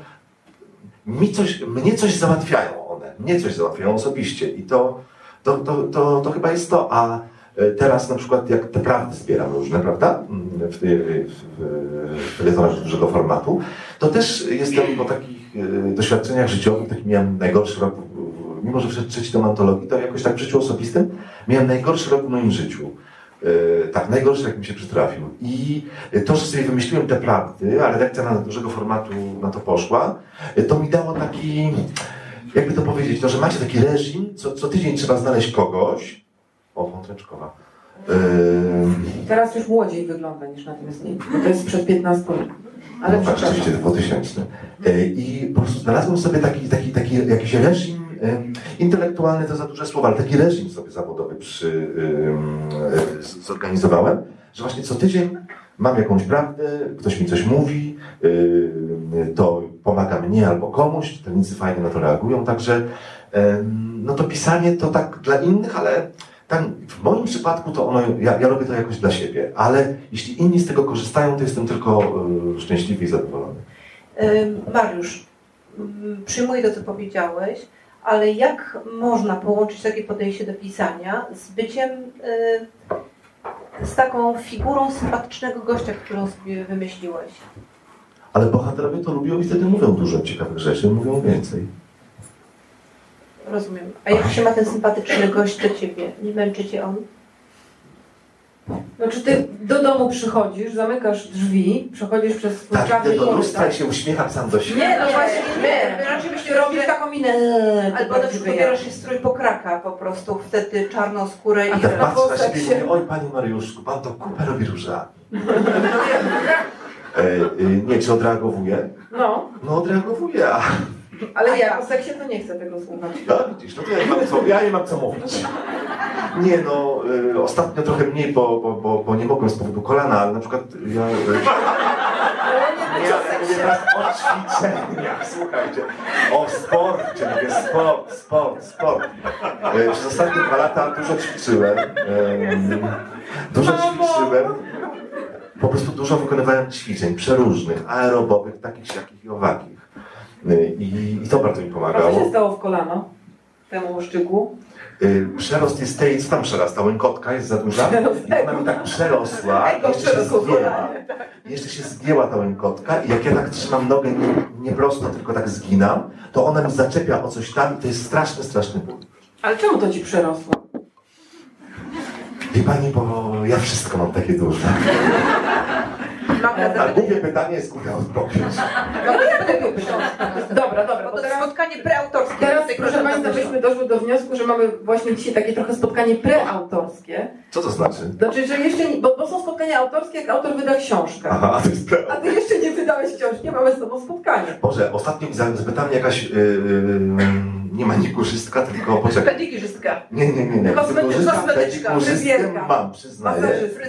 mi coś, mnie coś załatwiają one, mnie coś załatwiają osobiście i to, to, to, to, to chyba jest to, a e, teraz na przykład jak te prawdy zbieram różne, prawda, Mm, w, w, w, dużego formatu, to też jestem po takich e, doświadczeniach życiowych, taki miałem najgorszy rok, mimo że wszedł trzeci tom antologii, to jakoś tak w życiu osobistym miałem najgorszy rok w moim życiu. E, tak, najgorszy jak mi się przytrafił. I to, że sobie wymyśliłem te prawdy, a redakcja na dużego formatu na to poszła, e, to mi dało taki, jakby to powiedzieć, no, że macie taki reżim, co, co tydzień trzeba znaleźć kogoś. O, Wątreczkowa. E, Teraz już młodziej wygląda niż na tym zdjęciu. bo To jest sprzed 15 lat. Ale no tak, rzeczywiście 2000. E, I po prostu znalazłem sobie taki, taki, taki jakiś reżim intelektualny, to za duże słowa, ale taki reżim sobie zawodowy przy, e, z- zorganizowałem, że właśnie co tydzień mam jakąś prawdę, ktoś mi coś mówi, to pomaga mnie albo komuś, czytelnicy fajnie na to reagują, także no to pisanie to tak dla innych, ale tak, w moim przypadku to ono, ja, ja robię to jakoś dla siebie, ale jeśli inni z tego korzystają, to jestem tylko szczęśliwy i zadowolony. y, Mariusz, przyjmuję to, co powiedziałeś, ale jak można połączyć takie podejście do pisania z byciem, y, z taką figurą sympatycznego gościa, którą sobie wymyśliłeś? Ale bohaterowie to lubią i wtedy mówią dużo ciekawych rzeczy, mówią więcej. Rozumiem. A jak się ma ten sympatyczny gość do ciebie? Nie męczy cię on? Znaczy ty do domu przychodzisz, zamykasz drzwi, przechodzisz przez Tak, idę do lustra i korytarz. się uśmiecham sam do siebie. Nie, no właśnie Nie, nie. raczej myślę, robisz taką minę. eee, Albo na prawdziwy przykład ja. ubierasz się strój pokraka po prostu, wtedy czarną skórę i... A tak Na patrzę na włosach siebie i się- mówię, oj Panie Mariuszku, Pan to kupę robi różami. E, y, nie, czy odreagowuje? No, No odreagowuje, a ale A ja ja? po seksie to nie chcę tego słuchać. no, widzisz, no to ja nie mam co, ja nie mam co mówić. Nie no, y, ostatnio trochę mniej, bo, bo, bo, bo nie mogłem z powodu kolana, ale na przykład ja... Y, nie, ale mówię teraz o ćwiczeniach, słuchajcie. O sporcie, mówię sport, sport, sport. E, Przez ostatnie dwa lata dużo ćwiczyłem. em, Dużo ćwiczyłem. Po prostu dużo wykonywałem ćwiczeń przeróżnych, aerobowych, takich, siakich i owakich. Y, I, I to bardzo mi A co pomagało. się stało w kolano? Temu łuszczyku? Y, Przerost jest tej, co tam przerasta? Łękotka jest za duża? I ona mi tak przerosła, Ego jeszcze się zgięła. kolanie. Jeszcze się zgięła ta łękotka i jak ja tak trzymam nogę nie, nie prosto, tylko tak zginam, to ona mi zaczepia o coś tam i to jest straszny, straszny ból. Ale czemu to ci przerosło? Wie pani, bo ja wszystko mam takie duże. Mam na A głupie pytanie jest głupia odpowiedź. No to ja będę pytać. Dobra, dobra, Bo to teraz, spotkanie preautorskie. teraz proszę Państwa, byśmy doszły do wniosku, że mamy właśnie dzisiaj takie trochę spotkanie preautorskie. Co to znaczy? Znaczy, że jeszcze nie, bo, bo są spotkania autorskie, jak autor wyda książkę. Aha, a to jest A prawda. ty jeszcze nie wydałeś książki, mamy z tobą spotkanie. Boże, ostatnio zapytała mnie jakaś, yy, yy, nie manikurzystka, tylko poczekaj. Pedigirzystka. Nie, nie, nie, nie. Kosmetyczka, Pedikurzystka, pedikurzystkę mam, przyznaję.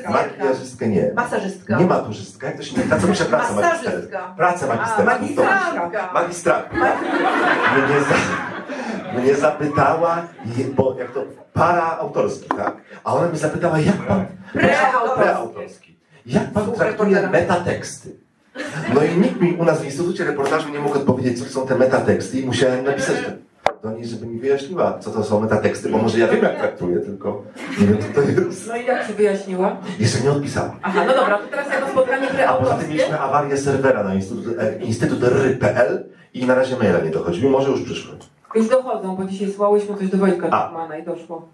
Makijażystkę nie. Masażystka. Nie maturzystka, jak to się mówi? Ta, co pisze pracę magisterską. Pracę magisterską. magistrantka. Magistrantka. Mnie, za, mnie zapytała, bo jak to para autorski, tak? A ona mnie zapytała, jak pan... Preautorski. Preautorski. Jak pan traktuje metateksty? No i nikt mi u nas w Instytucie Reportażu nie mógł odpowiedzieć, co są te metateksty i musiałem napisać do niej, żeby mi wyjaśniła, co to są metateksty, bo może ja wiem, jak traktuję, tylko nie wiem, co to jest. No i jak ci wyjaśniła? Jeszcze nie odpisała. Aha, no dobra, to teraz jako spotkanie A poza tym preautorskie. mieliśmy awarię serwera na Instytut, e, Instytut ry.pl i na razie maila nie dochodzi, mimo że już przyszły. Już dochodzą, bo dzisiaj słałyśmy coś do Wojtka A. Tuchmana i doszło.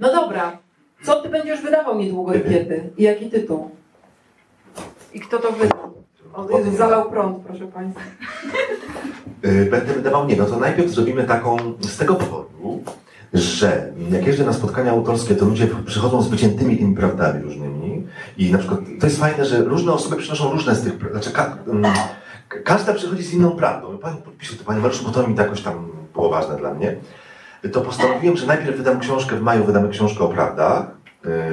No dobra, co ty będziesz wydawał niedługo kiedy? I jaki tytuł? I kto to wydał? O Jezu, zalał prąd, proszę Państwa. Y, Będę wydawał nie, no to najpierw zrobimy taką z tego powodu, że jak jeżdżę na spotkania autorskie, to ludzie przychodzą z wyciętymi tymi prawdami różnymi i na przykład to jest fajne, że różne osoby przynoszą różne z tych, znaczy ka, mm, każda przychodzi z inną prawdą. Pani podpisze to Pani Mariuszu, bo to mi jakoś tam było ważne dla mnie. To postanowiłem, że najpierw wydam książkę, w maju wydamy książkę o prawdach,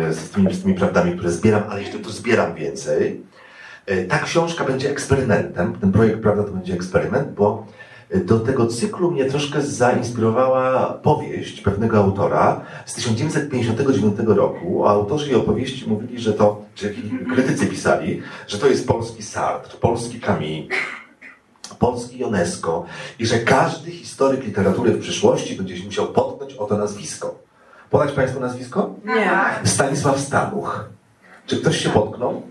y, z tymi, z tymi prawdami, które zbieram, ale jeszcze tu zbieram więcej. Y, Ta książka będzie eksperymentem, ten projekt Prawda to będzie eksperyment, bo do tego cyklu mnie troszkę zainspirowała powieść pewnego autora z 1959 roku. A autorzy jej opowieści mówili, że to, czy krytycy pisali, że to jest polski Sartre, polski Camus, polski UNESCO i że każdy historyk literatury w przyszłości będzie się musiał potknąć o to nazwisko. Podać Państwu nazwisko? Nie. Stanisław Stanuch. Czy ktoś się potknął?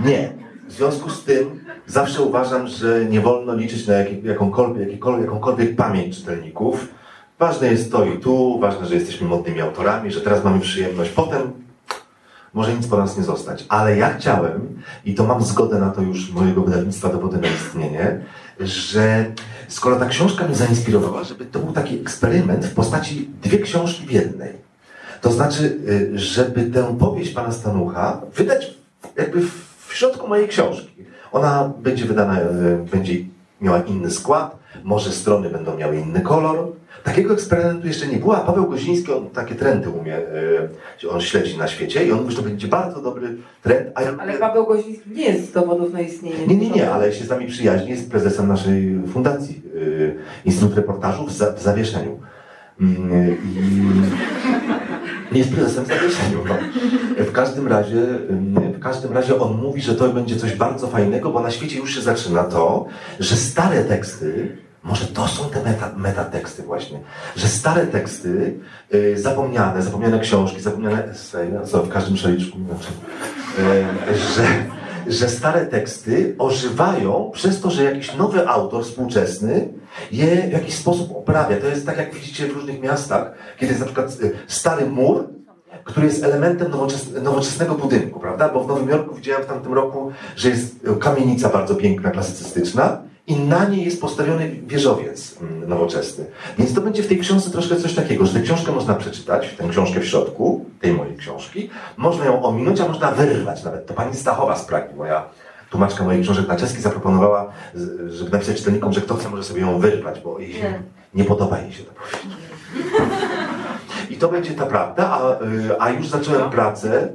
Nie. Związku z tym zawsze uważam, że nie wolno liczyć na jakie- jakąkolwiek, jakąkolwiek pamięć czytelników. Ważne jest to i tu, ważne, że jesteśmy modnymi autorami, że teraz mamy przyjemność. Potem może nic po nas nie zostać. Ale ja chciałem, i to mam zgodę na to już mojego wydawnictwa dowody na istnienie, że skoro ta książka mnie zainspirowała, żeby to był taki eksperyment w postaci dwie książki w jednej. To znaczy, y, żeby tę powieść pana Stanucha wydać jakby w środku mojej książki. Ona będzie wydana, y, będzie miała inny skład, może strony będą miały inny kolor. Takiego eksperymentu jeszcze nie było, a Paweł Goziński, on takie trendy umie, y, on śledzi na świecie i on mówi, że to będzie bardzo dobry trend, ja Ale lubię- Paweł Goziński nie jest z dowodów na istnienie. nie, nie, nie, ale się z nami przyjaźni, jest prezesem naszej fundacji, y, Instytut Reportażu w, za, w zawieszeniu. Mm, I jest prezesem w zawieszeniu. No. W każdym razie, w każdym razie on mówi, że to będzie coś bardzo fajnego, bo na świecie już się zaczyna to, że stare teksty, może to są te meta, metateksty właśnie, że stare teksty, y, zapomniane, zapomniane książki, zapomniane esej, no co w każdym szaliczku inaczej, y, że, że stare teksty ożywają przez to, że jakiś nowy autor współczesny je w jakiś sposób oprawia. To jest tak, jak widzicie w różnych miastach, kiedy jest na przykład y, stary mur, który jest elementem nowoczes- nowoczesnego budynku, prawda? Bo w Nowym Jorku widziałem w tamtym roku, że jest kamienica bardzo piękna, klasycystyczna i na niej jest postawiony wieżowiec mm, nowoczesny. Więc to będzie w tej książce troszkę coś takiego, że tę książkę można przeczytać, tę książkę w środku, tej mojej książki, można ją ominąć, a można wyrwać nawet. To pani Stachowa z Pragi, moja tłumaczka moich książek na czeski zaproponowała, żeby napisać czytelnikom, że kto chce może sobie ją wyrwać, bo jej się nie podoba jej się to powiedzieć. I to będzie ta prawda, a, y, a już zacząłem pracę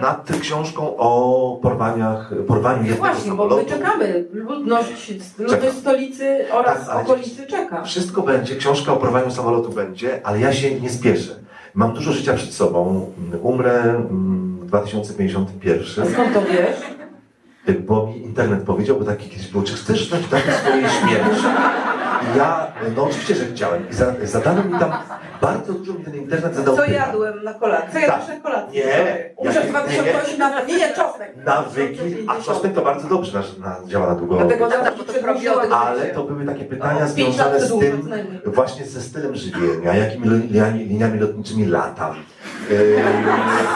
nad książką o porwaniach, porwaniu jednego Właśnie, bo my samolotu. czekamy. Ludność, ludność Czeka. stolicy oraz Tak, okolicy czeka. Wszystko będzie, książka o porwaniu samolotu będzie, ale ja się nie spieszę. Mam dużo życia przed sobą. Umrę mm, w 2051. A skąd to wiesz? bo mi internet powiedział, bo taki kiedyś było, czy chcesz znać datę swojej śmierci? I ja, no oczywiście, że chciałem. I za, zadano mi tam, bardzo dużo mi ten internet zadał Co pytań. jadłem na kolację? Co Tak. jadłeś na kolację? Nie, Umrzesz w ja- nie, nie. 2018. Nie, nie, czosnek. Nawyki, a czosnek to bardzo dobrze na, na, działa na długo. Dlatego Tak, bo to przedłużyła probiotyk. Ale to były takie pytania O, pięć związane lat z tym, co najmniej. właśnie ze stylem żywienia, jakimi liniami, liniami lotniczymi latam,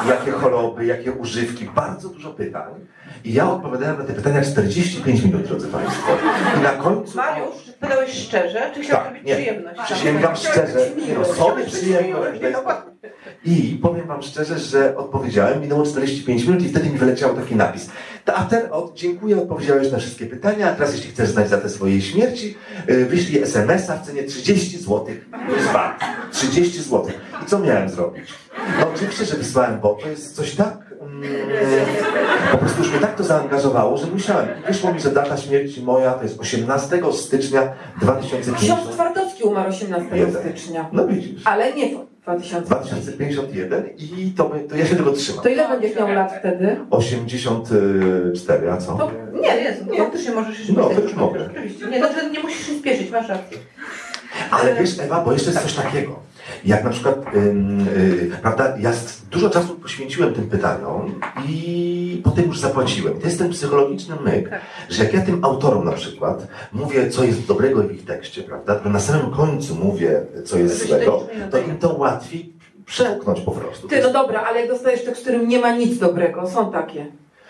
jakie choroby, jakie używki, bardzo dużo pytań. I ja odpowiadałem na te pytania 45 minut, drodzy Państwo. I na końcu... Mariusz, czy pytałeś szczerze, czy chciałeś Tak, robić nie. przyjemność? Przysięgam szczerze, nie no, sobie przyjemność. spokój. I powiem Wam szczerze, że odpowiedziałem, minęło 45 minut i wtedy mi wyleciał taki napis. A ten, od, dziękuję, odpowiedziałeś na wszystkie pytania, a teraz jeśli chcesz znać datę swojej śmierci, yy, wyślij SMS-a w cenie 30 zł plus VAT. 30 zł. I co miałem zrobić? No oczywiście, że wysłałem, bo to jest coś tak... Mm, po prostu już mnie tak to zaangażowało, że musiałem. I wyszło mi, że data śmierci moja to jest 18 stycznia 2050. Ksiądz Twardowski umarł 18 Jeden. stycznia. No widzisz. Ale nie w 2000. 2051 i to, by- to ja się tego trzymam. To ile będziesz miał lat wtedy? 84, a co? To Nie, nie, no, faktycznie możesz jeszcze No, to już mogę. Oczywiście. Nie, no, to nie musisz się spieszyć, masz rację. Ale wiesz, Ewa, bo jeszcze jest coś takiego. Jak na przykład, y, prawda, ja dużo czasu poświęciłem tym pytaniom i potem już zapłaciłem. To jest ten psychologiczny myk, Tak. że jak ja tym autorom na przykład mówię, co jest dobrego w ich tekście, prawda, to na samym końcu mówię, co jest złego, to nie to im to łatwiej przełknąć po prostu. Ty, no dobra, ale jak dostajesz tekst, w którym nie ma nic dobrego, są takie.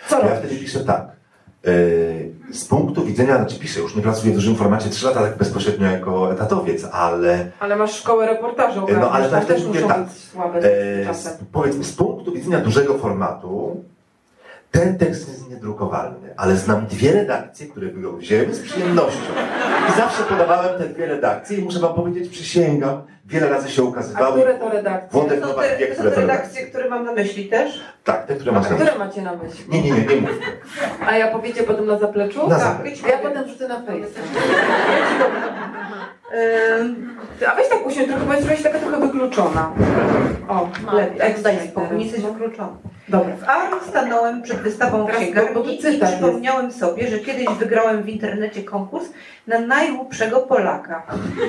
Co Ja robisz? wtedy piszę tak. Yy, Z punktu widzenia, znaczy piszę, już nie pracuję w dużym formacie 3 lata tak bezpośrednio jako etatowiec, ale Ale masz szkołę reportażu, No, ogarniasz, ale tam tak też też muszą tak. być słabe e, czasem. powiedzmy z punktu widzenia dużego formatu ten tekst jest niedrukowalny, ale znam dwie redakcje, które by go wzięły z przyjemnością. I zawsze podawałem te dwie redakcje i muszę wam powiedzieć, przysięgam, wiele razy się A ukazywały. które to redakcje? Włodek To wie, te, to które to redakcje, redakcje. które mam na myśli też? Tak, te, które A masz na które myśli. macie na myśli? Nie, nie, nie, nie mów. A ja powiecie potem na zapleczu? Na Tak. zapleczu. A ja potem wrzucę na Facebook. Ym, Ty, A weź tak usiądź trochę, bo jesteś taka trochę wykluczona. O, lepiej. Ej, daj spokój, nie jesteś no. wykluczony. Dobra. W Aru stanąłem przed wystawą księgarni i cytat jest. przypomniałem sobie, że kiedyś wygrałem w internecie konkurs na najgłupszego Polaka.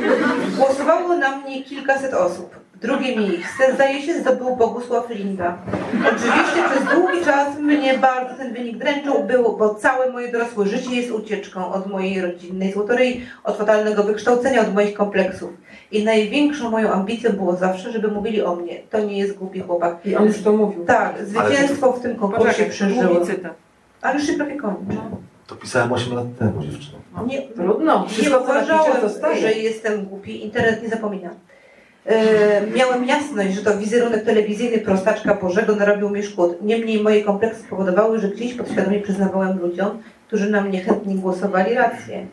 Głosowało na mnie kilkaset osób. Drugie miejsce, zdaje się, zdobył Bogusław Linda. Oczywiście przez długi czas mnie bardzo ten wynik dręczył, było, bo całe moje dorosłe życie jest ucieczką od mojej rodzinnej złotoryi, od fatalnego wykształcenia, od moich kompleksów. I największą moją ambicją było zawsze, żeby mówili o mnie. To nie jest głupi chłopak. I on już to mówił. Tak, zwycięstwo w tym konkursie cytat. Ale już się prawie kończy. To pisałem 8 lat temu, dziewczyno. Nie, Trudno. nie Wszystko, co napiszesz, uważałem, że jestem głupi. Internet nie zapomina. E, miałem jasność, że to wizerunek telewizyjny prostaczka Bożego narobił mi szkód. Niemniej moje kompleksy powodowały, że gdzieś podświadomie przyznawałem ludziom, którzy na mnie chętnie głosowali rację.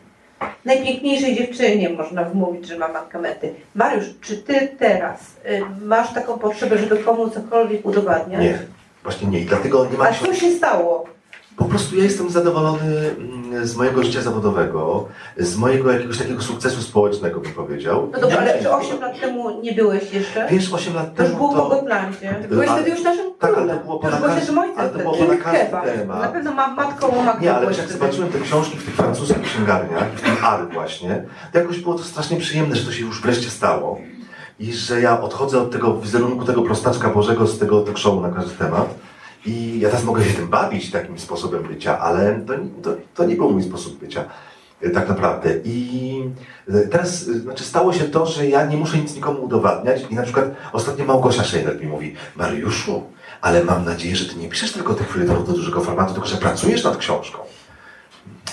Najpiękniejszej dziewczynie można wmówić, że ma mankamenty. Mariusz, czy ty teraz y, masz taką potrzebę, żeby komuś cokolwiek udowadniać? Nie, właśnie nie. I dlatego nie A mam co się stało? Po prostu ja jestem zadowolony mm, z mojego życia zawodowego, z mojego jakiegoś takiego sukcesu społecznego, bym powiedział. No dobra, ale czy 8 lat temu nie byłeś jeszcze? Wiesz, 8 lat To już temu było po to... Gotlandzie. Ty byłeś wtedy już naszym Tak, ale to było To już na byłeś każdy, naszym ojcem ale to było wtedy. na King każdy Kebab. Na temat. pewno ma matką Magdą Nie, ale jak wtedy. zobaczyłem te książki w tych francuskich księgarniach, w tym Ary właśnie, to jakoś było to strasznie przyjemne, że to się już wreszcie stało. I że ja odchodzę od tego wizerunku tego prostaczka Bożego z tego talk show na każdy temat. I ja teraz mogę się tym bawić takim sposobem bycia, ale to, to, to nie był mój sposób bycia. Y, Tak naprawdę. I y, teraz y, znaczy stało się to, że ja nie muszę nic nikomu udowadniać i na przykład ostatnio Małgosia Szejner mi mówi Mariuszu, ale mam nadzieję, że ty nie piszesz tylko tych felietonów do dużego formatu, tylko że pracujesz nad książką.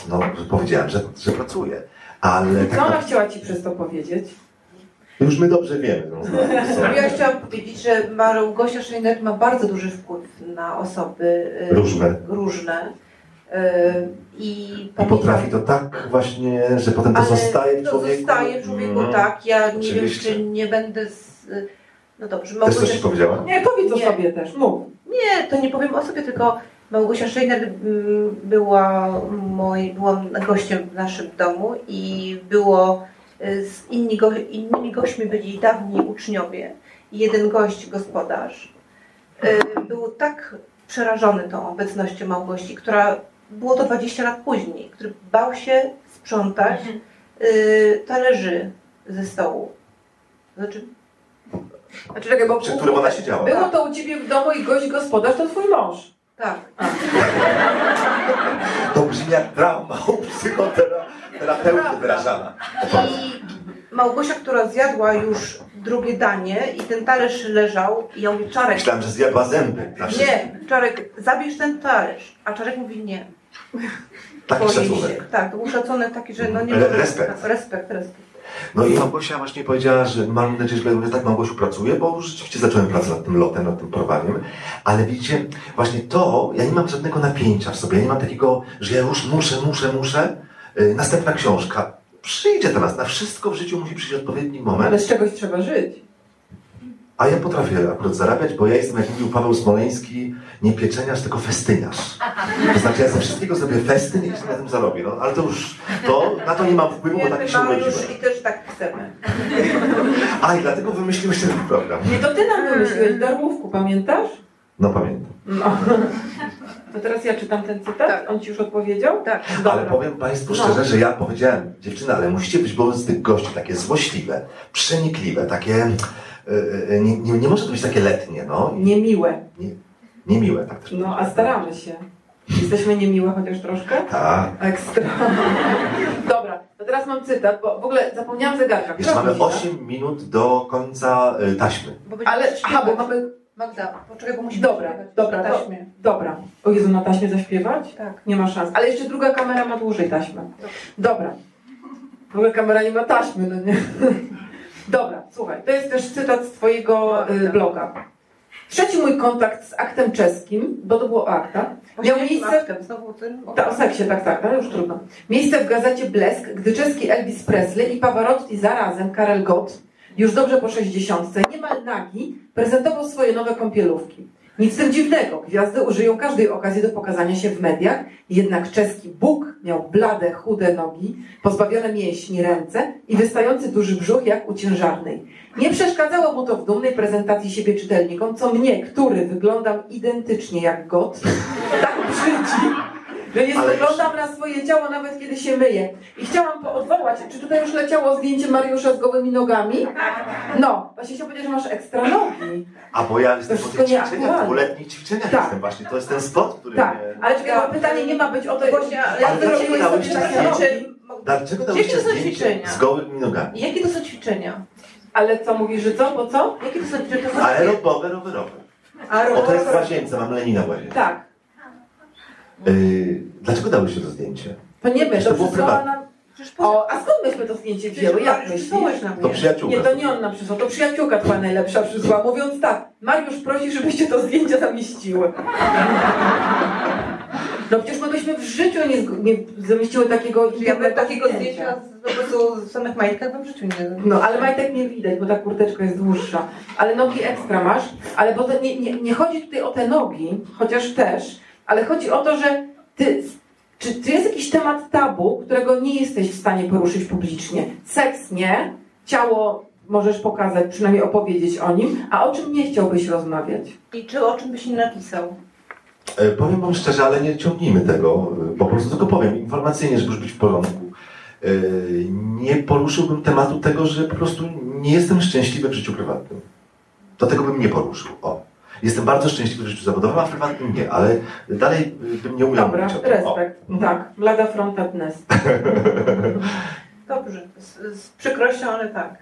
No, powiedziałem, że, że pracuję. Ale Co tak ona na... chciała ci przez to powiedzieć? Już my dobrze wiemy. No. Ja chciałam powiedzieć, że Małgosia Szejner ma bardzo duży wpływ na osoby y, Różne. różne. Y, I I potrafi to tak właśnie, że potem to zostaje w to człowieku. zostaje w człowieku, Mm. tak. Ja nie Oczywiście. wiem, czy nie będę z... No dobrze, Też coś powiedziała? Nie, powiedz o Nie. sobie też, mów. Nie, to nie powiem o sobie, tylko Małgosia Szejner mm, była moi, byłam gościem w naszym domu i było y, z inni go, innymi gośćmi byli dawni uczniowie i jeden gość, gospodarz, y, był tak przerażony tą obecnością Małgosi, która było to 20 lat później, który bał się sprzątać y, talerzy ze stołu. Znaczy, Znaczy, czekaj, bo Przy którym ona siedziała. było to u ciebie w domu i gość gospodarz to twój mąż. tak. To brzmi jak trauma u psychoterapeuty wyrażana. I Małgosia, która zjadła już drugie danie i ten talerz leżał i ja mówię, Czarek, Myślałem, że zjadła zęby. Na wszystko. nie, Czarek, zabierz ten talerz. A Czarek mówi nie. Taki Boi się. szacunek. Tak, to był szacunek taki, że no nie Re- respekt. Respekt, respekt. No i Małgosia właśnie powiedziała, że mam nadzieję, że tak Małgosiu pracuje, bo już rzeczywiście zacząłem pracę nad tym lotem, nad tym porwaniem. Ale widzicie, właśnie to, ja nie mam żadnego napięcia w sobie, ja nie mam takiego, że ja już muszę, muszę, muszę. Yy, następna książka. Przyjdzie teraz, na wszystko w życiu musi przyjść odpowiedni moment. Ale z czegoś trzeba żyć. A ja potrafię akurat zarabiać, bo ja jestem, jak mówił Paweł Smoleński, nie pieczeniarz, tylko festyniarz. To znaczy ja ze wszystkiego zrobię festyn i na tym zarobię. No, ale to już, to, na to nie mam wpływu, bo taki się urodziłem. i też tak chcemy. A i dlatego wymyśliłeś ten program. Nie, to ty nam wymyśliłeś darmówku, pamiętasz? No pamiętam. No. To teraz ja czytam ten cytat? Tak. On ci już odpowiedział? Tak. Dobra. Ale powiem Państwu No. szczerze, że ja powiedziałem, dziewczyny, ale musicie być wobec tych gości takie złośliwe, przenikliwe, takie. e, e, nie, nie, nie może to być takie letnie, no. Niemiłe. Nie, niemiłe, tak też. No, a staramy się. Jesteśmy niemiłe chociaż troszkę? Tak. Ekstra. Dobra, to teraz mam cytat, bo w ogóle zapomniałam zegarka. Jeszcze mamy godzina? 8 minut do końca e, taśmy. Ale, aha, bo mamy... Magda, poczekaj, bo musimy Dobra, śpiewać. dobra, Na to- taśmie. Dobra. O Jezu, na taśmie zaśpiewać? Tak. Nie ma szans. Ale jeszcze druga kamera ma dłużej taśmę. Dobra. Druga kamera nie ma taśmy, no nie? Dobra, słuchaj, to jest też cytat z twojego y, bloga. Trzeci mój kontakt z aktem czeskim, bo to było o aktach, miał miejsce... aktem? Znowu ten? Ta, o seksie, tak, tak, ale już trudno. Miejsce w gazecie Blesk, gdy czeski Elvis Presley i Pavarotti zarazem Karel Gott, już dobrze po 60, niemal nagi, prezentował swoje nowe kąpielówki. Nic tym dziwnego, gwiazdy użyją każdej okazji do pokazania się w mediach, jednak czeski Bóg miał blade, chude nogi, pozbawione mięśni ręce i wystający duży brzuch jak u ciężarnej. Nie przeszkadzało mu to w dumnej prezentacji siebie czytelnikom, co mnie, który wyglądam identycznie jak Gott, tak brzydzi, że nie Ale spoglądam na swoje ciało nawet kiedy się myję. I chciałam odwołać, czy tutaj już leciało zdjęcie Mariusza z gołymi nogami? No, właśnie chciałam powiedzieć, że masz ekstra nogi. A bo ja jestem po tych ćwiczeniach, dwuletnich ćwiczeniach Tak. jestem właśnie. To jest ten spot, który Tak, mnie... ale czekaj, bo pytanie nie ma być o to, Właśnie, ale Ale ja dałeś sobie takie. Dlaczego dałyście to są zdjęcie ćwiczenia? z gołymi nogami? Jakie to są ćwiczenia? Ale co mówisz, że co, po co? Jakie to są ćwiczenia? Aerobowe, rowerowe. A O, to jest w łazience, mam Lenina w łazience. Tak, Yy, dlaczego dałyście to zdjęcie? to nie my, To to było przysłała prywatne. nam... O, a skąd myśmy to zdjęcie wzięły? Jak myślisz? na mnie. To przyjaciółka. Nie, to nie on nam przysłał, to przyjaciółka twoja najlepsza przysłała, mówiąc tak, Mariusz prosi, żebyście to zdjęcie zamieściły. No przecież my byśmy w życiu nie, nie zamieściły takiego Ja bym takiego zdjęcia. po prostu w samych majtkach bym w życiu nie No, ale majtek nie widać, bo ta kurteczka jest dłuższa. Ale nogi ekstra masz. Ale bo to nie, nie, nie chodzi tutaj o te nogi, chociaż też, ale chodzi o to, że ty, czy, czy jest jakiś temat tabu, którego nie jesteś w stanie poruszyć publicznie? Seks nie, ciało możesz pokazać, przynajmniej opowiedzieć o nim, a o czym nie chciałbyś rozmawiać? I czy o czym byś nie napisał? E, Powiem wam szczerze, ale nie ciągnijmy tego. e, Po prostu tylko powiem informacyjnie, żeby już być w porządku. E, Nie poruszyłbym tematu tego, że po prostu nie jestem szczęśliwy w życiu prywatnym. Do tego bym nie poruszył. O. Jestem bardzo szczęśliwy w życiu zawodowym, a w prywatnym nie, ale dalej bym nie umiał Dobra, mówić o tym. O. respekt. Tak, lada fronta dnes. Dobrze, z, z przykrością, ale tak.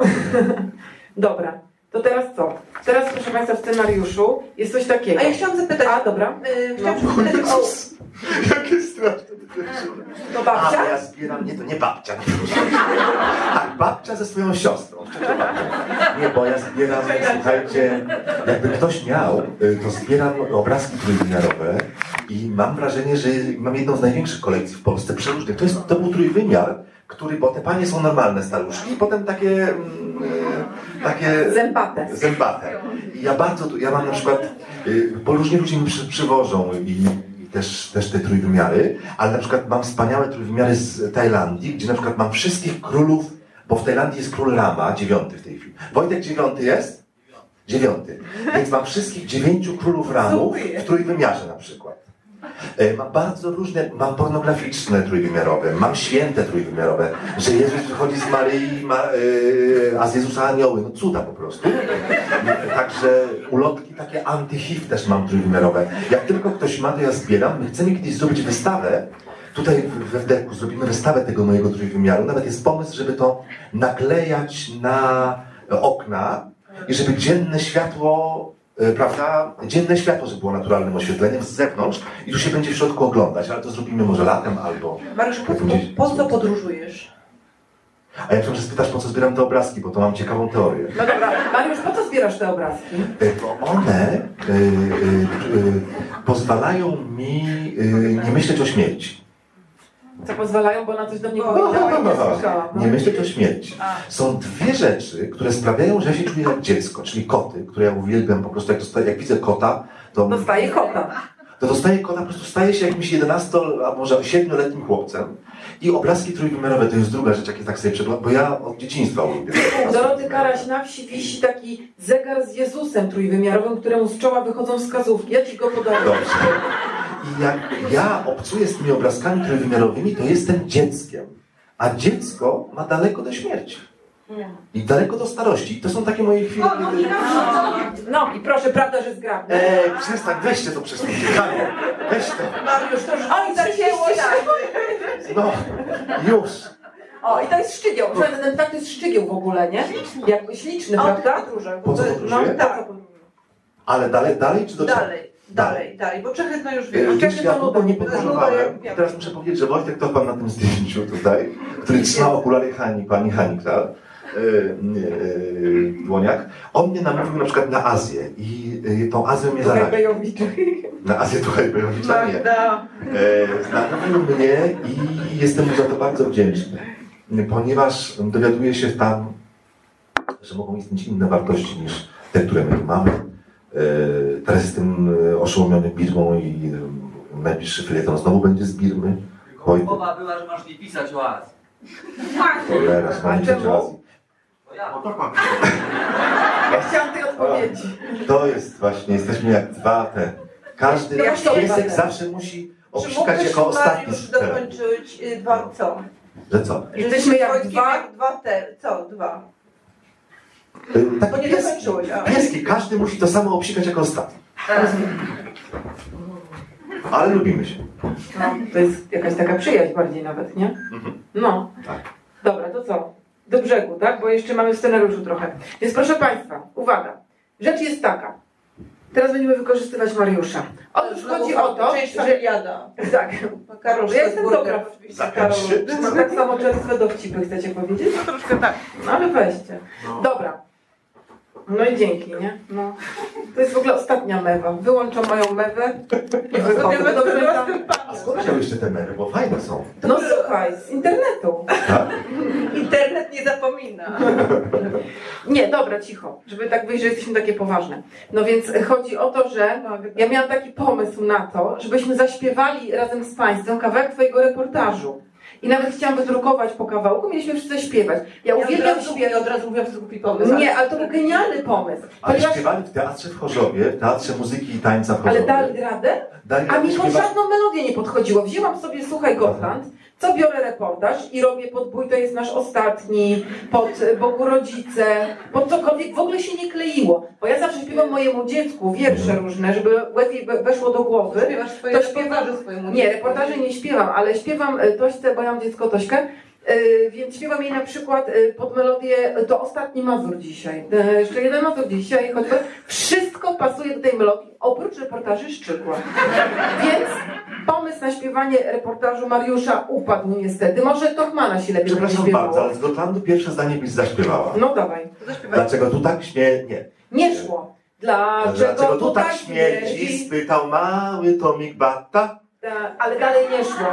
Dobra, to teraz co? Teraz proszę Państwa w scenariuszu jest coś takiego. A ja chciałam zapytać, A, dobra. y, chciałam No. zapytać o... Jakie straszne. To A, babcia? bo ja zbieram, nie, to nie babcia. Tak, babcia ze swoją siostrą. Nie, bo ja zbieram, słuchajcie, jakby ktoś miał, y, to zbieram obrazki trójwymiarowe i mam wrażenie, że mam jedną z największych kolekcji w Polsce przeróżnych. To, jest, to był trójwymiar, który, bo te panie są normalne staruszki, i potem takie, mm, y, takie Zębate. zębate. I ja bardzo, ja mam na przykład, y, bo różni ludzie mi przy, przywożą i, i też, też te trójwymiary, ale na przykład mam wspaniałe trójwymiary z Tajlandii, gdzie na przykład mam wszystkich królów, bo w Tajlandii jest król Rama, dziewiąty w tej chwili. Wojtek dziewiąty jest? Dziewiąty. Więc mam wszystkich dziewięciu królów Ramów w trójwymiarze na przykład. E, Mam bardzo różne, mam pornograficzne trójwymiarowe, mam święte trójwymiarowe, że Jezus wychodzi z Maryi, ma, e, a z Jezusa anioły, no cuda po prostu. Także ulotki takie anty-HIV też mam trójwymiarowe. Jak tylko ktoś ma, to ja zbieram. My chcemy kiedyś zrobić wystawę, tutaj we Wderku zrobimy wystawę tego mojego trójwymiaru. Nawet jest pomysł, żeby to naklejać na okna i żeby dzienne światło prawda, dzienne światło, żeby było naturalnym oświetleniem z zewnątrz i tu się będzie w środku oglądać, ale to zrobimy może latem albo... Mariusz, po, po, po co podróżujesz? A ja że spytasz, po co zbieram te obrazki, bo to mam ciekawą teorię. No dobra, Mariusz, po co zbierasz te obrazki? E, Bo one y, y, y, pozwalają mi y, nie myśleć o śmierci. Co pozwalają, bo na coś do mnie No, powiedziała i nie słyszałam. No. Nie myśleć o śmierci. Są dwie rzeczy, które sprawiają, że ja się czuję jak dziecko, czyli koty, które ja uwielbiam po prostu, jak, dostaję, jak widzę kota, to, Dostaję kota. To dostaję kota, po prostu staję się jakimś 11, a może 7-letnim chłopcem. I obrazki trójwymiarowe to jest druga rzecz, jakie tak sobie przeglądam, bo ja od dzieciństwa lubię. Doroty Karaś na wsi wisi taki zegar z Jezusem trójwymiarowym, któremu z czoła wychodzą wskazówki. Ja ci go podaję. Dobrze. I jak ja obcuję z tymi obrazkami trójwymiarowymi, to jestem dzieckiem. A dziecko ma daleko do śmierci. I daleko do starości. To są takie moje chwile. kiedy- No i proszę, prawda, że zgrabny. Eee, przestań, weźcie to przez Hanie, Weź to. Mariusz, to już Oj, zacięło się. No, już. O, i to jest szczygieł. Słuchaj, ten tak to jest szczygieł w ogóle, nie? Jak śliczny, prawda? Po co? No, tak. Ale dalej, dalej czy do Czech? Dalej, dalej, dalej, bo Czechy to już E, wiesz. Wiesz, ja długo nie podróżowałem. Teraz muszę powiedzieć, że Wojtek to pan na tym zdjęciu tutaj, który trzyma okulary Hani, pani Hani, e, e, Dłoniak. On mnie namówił na przykład na Azję i e, tą Azję mnie. Bejowicz. Na Azję tutaj Bejowicza nie. Namówił mnie i jestem mu za to bardzo wdzięczny, ponieważ dowiaduję się tam, że mogą istnieć inne wartości niż te, które my tu mamy. Teraz jestem oszołomiony Birmą i najbliższy felieton znowu będzie z Birmy. Mowa była, że masz nie pisać o Azji. A mam czemu? Azji. To ja. Bo tak mam. Ja chciałam tej odpowiedzi. To jest właśnie, jesteśmy jak dwa te. Każdy to piesek zawsze musi Czy obsikać mógłbyś jako ostatni teren. dokończyć dwa, co? Że co? Jesteśmy jak dwa- jak dwa te, co? Dwa. E, Bo Taki nie pies, dokończyłeś, a... pieski, każdy musi to samo obsikać jako ostatni. Ale lubimy się. No, to jest jakaś taka przyjaźń bardziej nawet, nie? No. Tak. Dobra, to co? Do brzegu, tak? Bo jeszcze mamy w scenariuszu trochę. Więc proszę Państwa, uwaga. Rzecz jest taka. Teraz będziemy wykorzystywać Mariusza. Otóż chodzi o to, Część że... familiada. Tak. Karol Ja jestem dobra się. Mam tak samo czerstwe dowcipy, chcecie powiedzieć? No troszkę tak. No ale weźcie. Dobra. No i dzięki, nie? No. To jest w ogóle ostatnia mewa. Wyłączam moją mewę i wychodzę. tam- A skąd wziął jeszcze te mery? Bo fajne są. No słuchaj, z internetu. Tak? Internet nie zapomina. Nie, dobra, cicho, żeby tak wyjść, że jesteśmy takie poważne. No więc chodzi o to, że ja miałam taki pomysł na to, żebyśmy zaśpiewali razem z Państwem kawałek Twojego reportażu. I nawet chciałam wydrukować po kawałku, mieliśmy wszyscy śpiewać. Ja Ja od uwielbiam razu, śpiewać. ja od razu mówiłam, że to głupi pomysł. Nie, ale to był genialny pomysł. Ale Ponieważ, śpiewali w teatrze w Chorzowie, w Teatrze Muzyki i Tańca w ale Chorzowie. dali radę? Dali A radę mi pod żadną melodię nie podchodziło. Wzięłam sobie Słuchaj Gotland, to biorę reportaż i robię podbój, to jest nasz ostatni, pod Bogu rodzice, pod cokolwiek, w ogóle się nie kleiło. Bo ja zawsze śpiewam mojemu dziecku wiersze różne, żeby łatwiej we- weszło do głowy. Śpiewasz swoje To śpiewam- swojemu Nie, reportaże nie śpiewam, ale śpiewam e, Tośce, bo ja mam dziecko Tośkę, więc śpiewam jej na przykład e, pod melodię To ostatni Mazur dzisiaj. E, Jeszcze jeden Mazur dzisiaj, choćby wszystko pasuje do tej melodii, oprócz reportaży Szczygła. Więc pomysł na śpiewanie reportażu Mariusza upadł niestety. Może Tochmana się lepiej Przepraszam bardzo, ale śpiewało. z Gotlandu pierwsze zdanie byś zaśpiewała. No dawaj. Dlaczego tu tak śmie... Nie. Nie szło. Dlaczego, Dlaczego tu tak śmierdzi? Spytał mały Tomik Bata. Ta, ale dalej nie szło.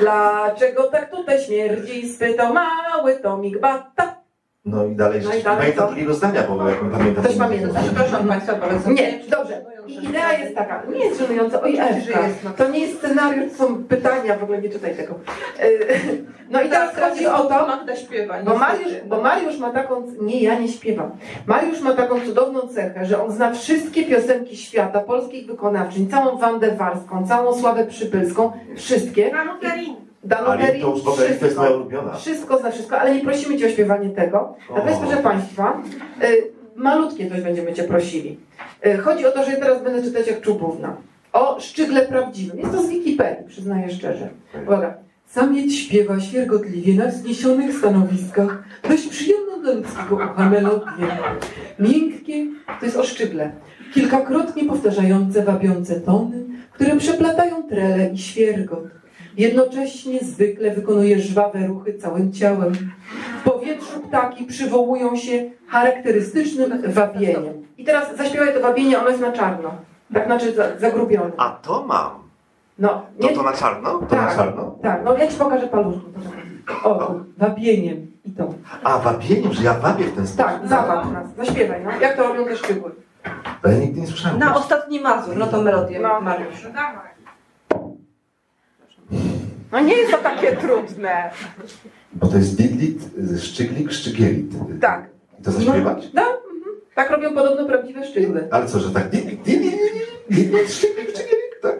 Dlaczego tak tutaj śmierdzi? Spytał mały Tomik Bata. No i dalej, No i no dalej pamiętam co? drugiego zdania, bo jak pamiętam... Ktoś pamięta. Przepraszam Państwa bardzo. Nie, dobrze. I idea jest taka, nie jest żenująca, oj Ewka, jest, to nie jest scenariusz, to są pytania, w ogóle nie czytaj tego. Yy, No i teraz chodzi o to, bo. Mariusz, bo Mariusz ma taką, nie ja nie śpiewam, Mariusz ma taką cudowną cechę, że on zna wszystkie piosenki świata, polskich wykonawczyń, całą Wandę Warską, całą Sławę Przypylską, wszystkie. Daną Ale to już w ogóle to jest moja ulubiona. Wszystko zna wszystko, ale nie prosimy Cię o śpiewanie tego. Natomiast proszę Państwa, y, malutkie coś będziemy Cię prosili. Y, chodzi o to, że ja teraz będę czytać jak czubówna. O szczygle prawdziwym. Jest to z Wikipedii, przyznaję szczerze. Uwaga. Samiec śpiewa świergotliwie na wzniesionych stanowiskach dość przyjemną dla ludzkiego ucha melodię. Miękkie, to jest o szczygle. Kilkakrotnie powtarzające wabiące tony, które przeplatają trele i świergot. Jednocześnie zwykle wykonuje żwawe ruchy całym ciałem. W powietrzu ptaki przywołują się charakterystycznym wabieniem. I teraz zaśpiewaj to wabienie, ono jest na czarno. Tak znaczy za- zagrubione. A to mam. No, To nie, to na czarno? To na tak, czarno? tak, no ja ci pokażę paluszki. O, wabieniem i to. A, wabieniem, że ja wabię w ten sposób. Tak, zabaw nas, zaśpiewaj, no. Jak to robią te szczegóły? Ale ja nigdy nie słyszałem. Na ostatni Mazur, no to melodię No. Mariusz. No dawaj. No nie jest to takie trudne. Bo to jest diglit, szczyglik, szczygielit. Tak. I to zaśpiewać? No, mhm. tak robią podobno prawdziwe szczygle. Ale co, że tak diglit, diglit, diglit, szczyglik, szczygielit, tak?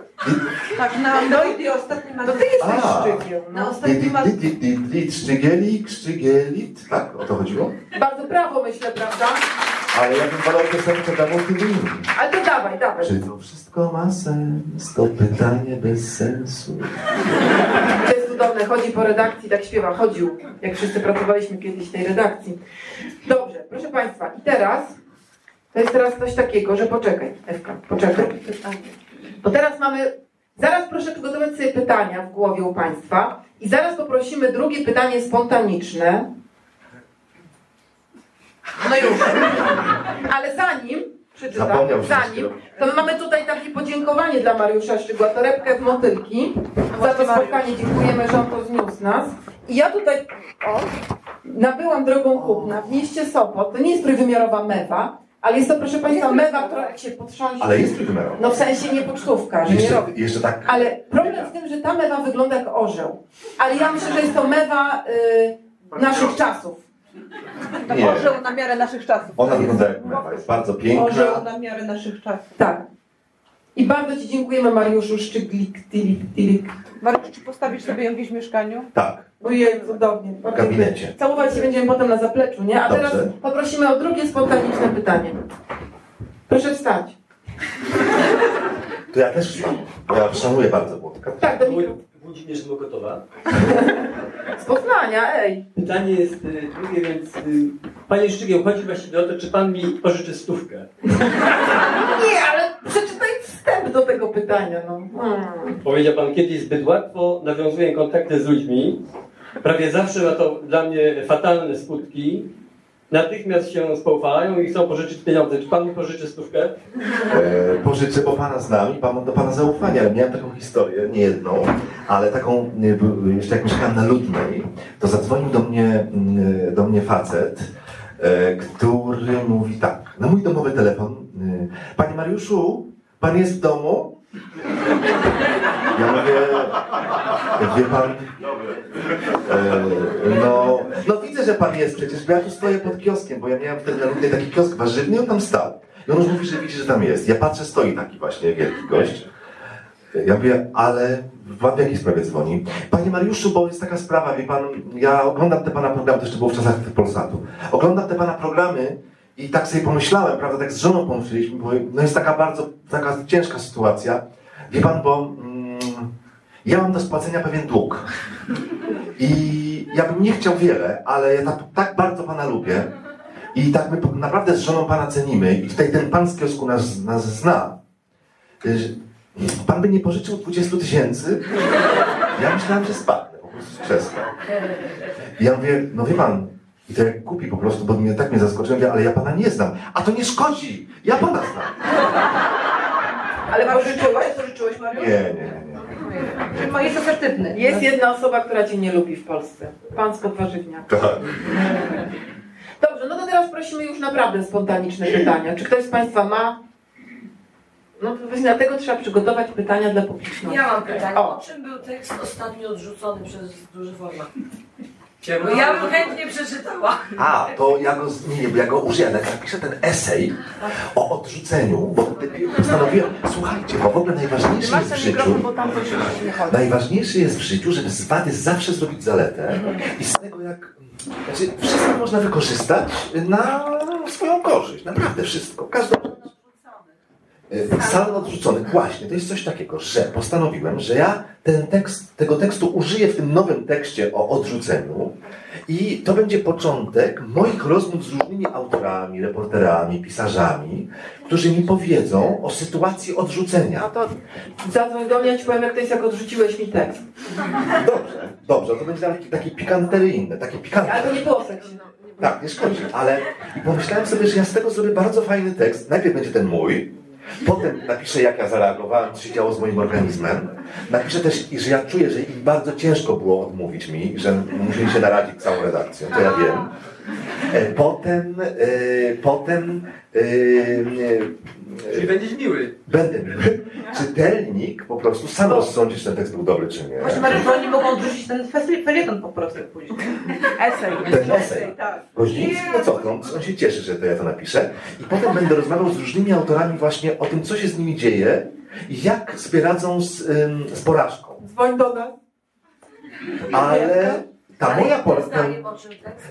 Tak, na melodię ostatni To Mazur. ty jesteś A. szczygiem, Na no. ostatni Diglit, Mazur. diglit, diglit, szczygielik, szczygielit. Tak? O to chodziło? Bardzo prawo myślę, prawda? Ale ja bym wolał piosenkę dla multilinii. Ale to dawaj, dawaj. Czy to wszystko ma sens? To pytanie bez sensu. To jest cudowne, chodzi po redakcji, tak śpiewa, chodził, jak wszyscy pracowaliśmy kiedyś w tej redakcji. Dobrze, proszę Państwa, i teraz, to jest teraz coś takiego, że poczekaj, Ewka, poczekaj. Bo teraz mamy, zaraz proszę przygotować sobie pytania w głowie u Państwa i zaraz poprosimy drugie pytanie spontaniczne. No już. Ale zanim, przeczytam, Zapomniał, zanim, to my mamy tutaj takie podziękowanie dla Mariusza Szczygła, torebkę w motylki. Za to spotkanie dziękujemy, że on to zniósł nas. I ja tutaj, o, nabyłam drogą chłopna w mieście Sopot. To nie jest trójwymiarowa mewa, ale jest to, proszę Państwa, mewa, która jak się potrząśnie. Ale jest trójwymiarowa. No w sensie nie pocztówka, że nie Jeszcze, robi. jeszcze tak. Ale problem w tym, że ta mewa wygląda jak orzeł. Ale ja myślę, że jest to mewa y, naszych czasów. Nie. Orzeł na miarę naszych czasów. Ona wygląda jak mewa. Jest bardzo Orzeł piękna. na miarę naszych czasów. Tak. I bardzo Ci dziękujemy, Mariuszu Szczyglik, tilik, tilik. Mariusz, czy postawisz sobie ją gdzieś w mieszkaniu? Tak. Ojej, cudownie. W gabinecie. Całować się będziemy potem na zapleczu, nie? A teraz Dobrze. poprosimy o drugie spontaniczne pytanie. Proszę wstać. To ja też wstanę. Bo ja szanuję bardzo Włodka. Tak, do mikro. Włodzimierz Mokotowa. Z Poznania, ej. Pytanie jest y, drugie, więc y, Panie Szczygieł, chodzi właściwie o to, czy Pan mi pożyczy stówkę. Nie, ale do tego pytania, no. Hmm. Powiedział Pan kiedyś, zbyt łatwo nawiązuję kontakty z ludźmi. Prawie zawsze ma to dla mnie fatalne skutki. Natychmiast się spoufalają i chcą pożyczyć pieniądze. Czy Pan mi pożyczy stówkę? E, pożyczę, bo pana znam i pan mam do pana zaufania. Ale miałem taką historię, nie jedną, ale taką, e, jeszcze jak mieszkałem na Ludnej, to zadzwonił do mnie, mm, do mnie facet, e, który mówi tak, na mój domowy telefon, e, Panie Mariuszu, pan jest w domu? Ja mówię, wie pan, e, no, no widzę, że pan jest przecież, bo ja tu stoję pod kioskiem, bo ja miałem wtedy na Ludnej taki kiosk warzywny on tam stał. I on już mówi, że widzi, że tam jest. Ja patrzę, stoi taki właśnie wielki gość. Ja mówię, ale w jakiej sprawie dzwoni? Panie Mariuszu, bo jest taka sprawa, wie pan, ja oglądam te pana programy, to jeszcze było w czasach Polsatu. Oglądam te pana programy i tak sobie pomyślałem, prawda, tak z żoną pomyśleliśmy, bo no jest taka bardzo, taka ciężka sytuacja. Wie pan, bo mm, ja mam do spłacenia pewien dług. I ja bym nie chciał wiele, ale ja tak, tak bardzo pana lubię. I tak my naprawdę z żoną pana cenimy. I tutaj ten pan z kiosku nas, nas zna. Y, że Pan by nie pożyczył 20 tysięcy? Ja myślałem, że spadnę po prostu z krzesła. I ja mówię, no wie pan, i to jak kupi po prostu, bo mnie tak mnie zaskoczyło, mówię, ale ja pana nie znam. A to nie szkodzi, ja pana znam. Ale pożyczyłeś? Pożyczyłeś, Mariusz? Nie, nie, nie. nie. Czyli ma- jest asertywny. Jest jedna osoba, która cię nie lubi w Polsce. Pan z podwarzywnia. Tak. Dobrze, no to teraz prosimy już naprawdę spontaniczne pytania. Czy ktoś z Państwa ma? No to właśnie dlatego trzeba przygotować pytania dla publiczności. Ja mam pytanie. O. O czym był tekst ostatnio odrzucony przez duży format? Ciemno. Bo ja bym chętnie przeczytała. A, to ja go, nie, bo ja go użyję, jak napiszę ten esej o odrzuceniu, bo wtedy postanowiłem, słuchajcie, bo w ogóle najważniejsze Masz jest w życiu, najważniejsze jest w życiu, żeby z wady zawsze zrobić zaletę i z tego jak, znaczy wszystko można wykorzystać na swoją korzyść, naprawdę wszystko, każdą Salon odrzucony, właśnie, to jest coś takiego, że postanowiłem, że ja ten tekst, tego tekstu użyję w tym nowym tekście o odrzuceniu i to będzie początek moich rozmów z różnymi autorami, reporterami, pisarzami, którzy mi powiedzą o sytuacji odrzucenia. No to zadzwoń do mnie, ja ci powiem, jak to jest, jak odrzuciłeś mi tekst. Dobrze, dobrze, to będzie taki, taki pikanteryjny, taki pikantny. Ale to nie było. Tak, nie szkodzi, ale pomyślałem sobie, że ja z tego zrobię bardzo fajny tekst. Najpierw będzie ten mój, potem napiszę, jak ja zareagowałem, co się działo z moim organizmem. Napiszę też, że ja czuję, że im bardzo ciężko było odmówić mi, że musieli się naradzić całą redakcją, to ja wiem. E, Potem, e, potem e, Czyli będziesz miły. będę miły. Czytelnik po prostu sam rozsądzi, czy ten tekst był dobry, czy nie. Właśnie oni mogą odrzucić ten felieton po prostu później. Esej. Ten esej. tak. No co, on, on się cieszy, że to ja to napiszę. I potem będę rozmawiał z różnymi autorami właśnie o tym, co się z nimi dzieje i jak sobie radzą z, ym, z porażką. Dzwoń do nas. Ale ta moja porażka,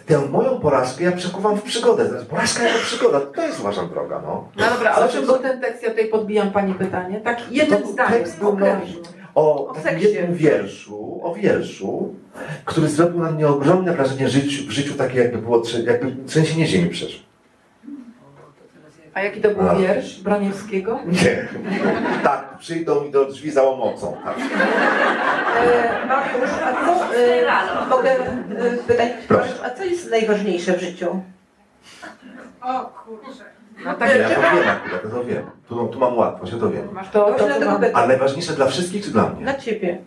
tę, moją porażkę ja przekuwam w przygodę. Znaczy, Porażka jako przygoda, to jest uważam droga, no. No dobra, ale czym był ten tekst? Ja tutaj podbijam Pani pytanie. Tak jednym To zdaniem. tekst był. O O takim jednym wierszu, o wierszu, który zrobił na mnie ogromne wrażenie życiu, w życiu takie jakby było, jakby trzęsienie ziemi przeszło. A jaki to był A. wiersz Braniewskiego? Nie. Tak, przyjdą mi do drzwi za łomocą. Tak. E, Mariusz, a co, e, mogę e, pytać, Proszę. Mariusz, a co jest najważniejsze w życiu? O kurczę. No Ja tak, to wiem akurat, ja to wiem. Tu, tu mam łatwość, ja to wiem. masz to, to, Właśnie to mam. pytam. Ale najważniejsze dla wszystkich czy dla mnie? Dla Ciebie.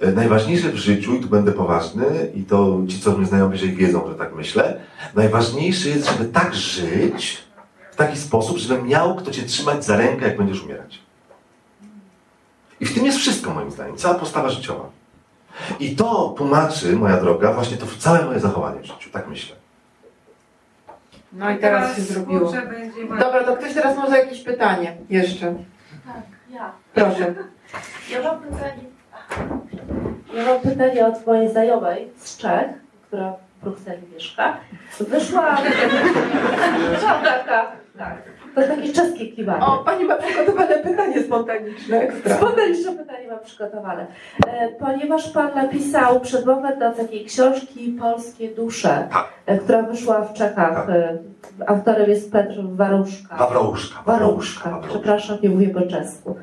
E, Najważniejsze w życiu, i tu będę poważny, i to ci, co mnie znają bliżej, wiedzą, że tak myślę. Najważniejsze jest, żeby tak żyć, w taki sposób, żebym miał kto cię trzymać za rękę, jak będziesz umierać. I w tym jest wszystko, moim zdaniem, cała postawa życiowa. I to tłumaczy, moja droga, właśnie to całe moje zachowanie w życiu, tak myślę. No i teraz się zrobiło. Dobra, to ktoś teraz może jakieś pytanie jeszcze. Tak, ja. Proszę. Ja mam pytanie. Ja mam pytanie od mojej znajomej z Czech, która w Brukseli mieszka. Wyszła. Była taka, tak. To jest takie czeskie klimaty. O, Pani ma przygotowane pytanie spontaniczne, ekstra. Spontaniczne pytanie mam przygotowane. E, ponieważ Pan napisał przedmowę do takiej książki Polskie Dusze, Tak. e, która wyszła w Czechach. Tak. E, autorem jest Petr Waruszka. Wawrouszka, Waruszka, Wawrouszka. przepraszam, nie mówię po czesku.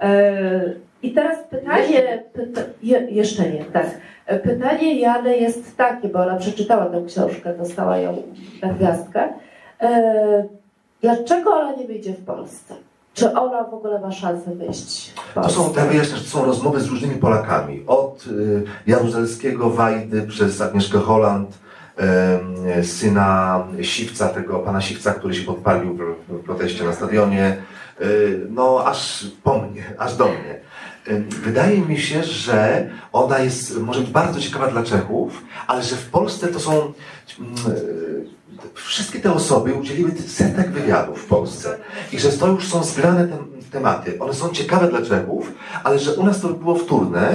E, I teraz pytanie, pyta, je, jeszcze nie, tak. E, Pytanie Jany jest takie, bo ona przeczytała tę książkę, dostała ją na gwiazdkę. Dlaczego ona nie wyjdzie w Polsce? Czy ona w ogóle ma szansę wyjść To są, ja wyjaśnię, że to są rozmowy z różnymi Polakami. Od y, Jaruzelskiego, Wajdy, przez Agnieszkę Holland, syna Siwca, tego pana Siwca, który się podpalił w, w proteście na stadionie, y, no aż po mnie, aż do mnie. Wydaje mi się, że ona jest, może być bardzo ciekawa dla Czechów, ale że w Polsce to są mm, wszystkie te osoby udzieliły setek wywiadów w Polsce i że to już są zgrane te tematy. One są ciekawe dla Czechów, ale że u nas to było wtórne,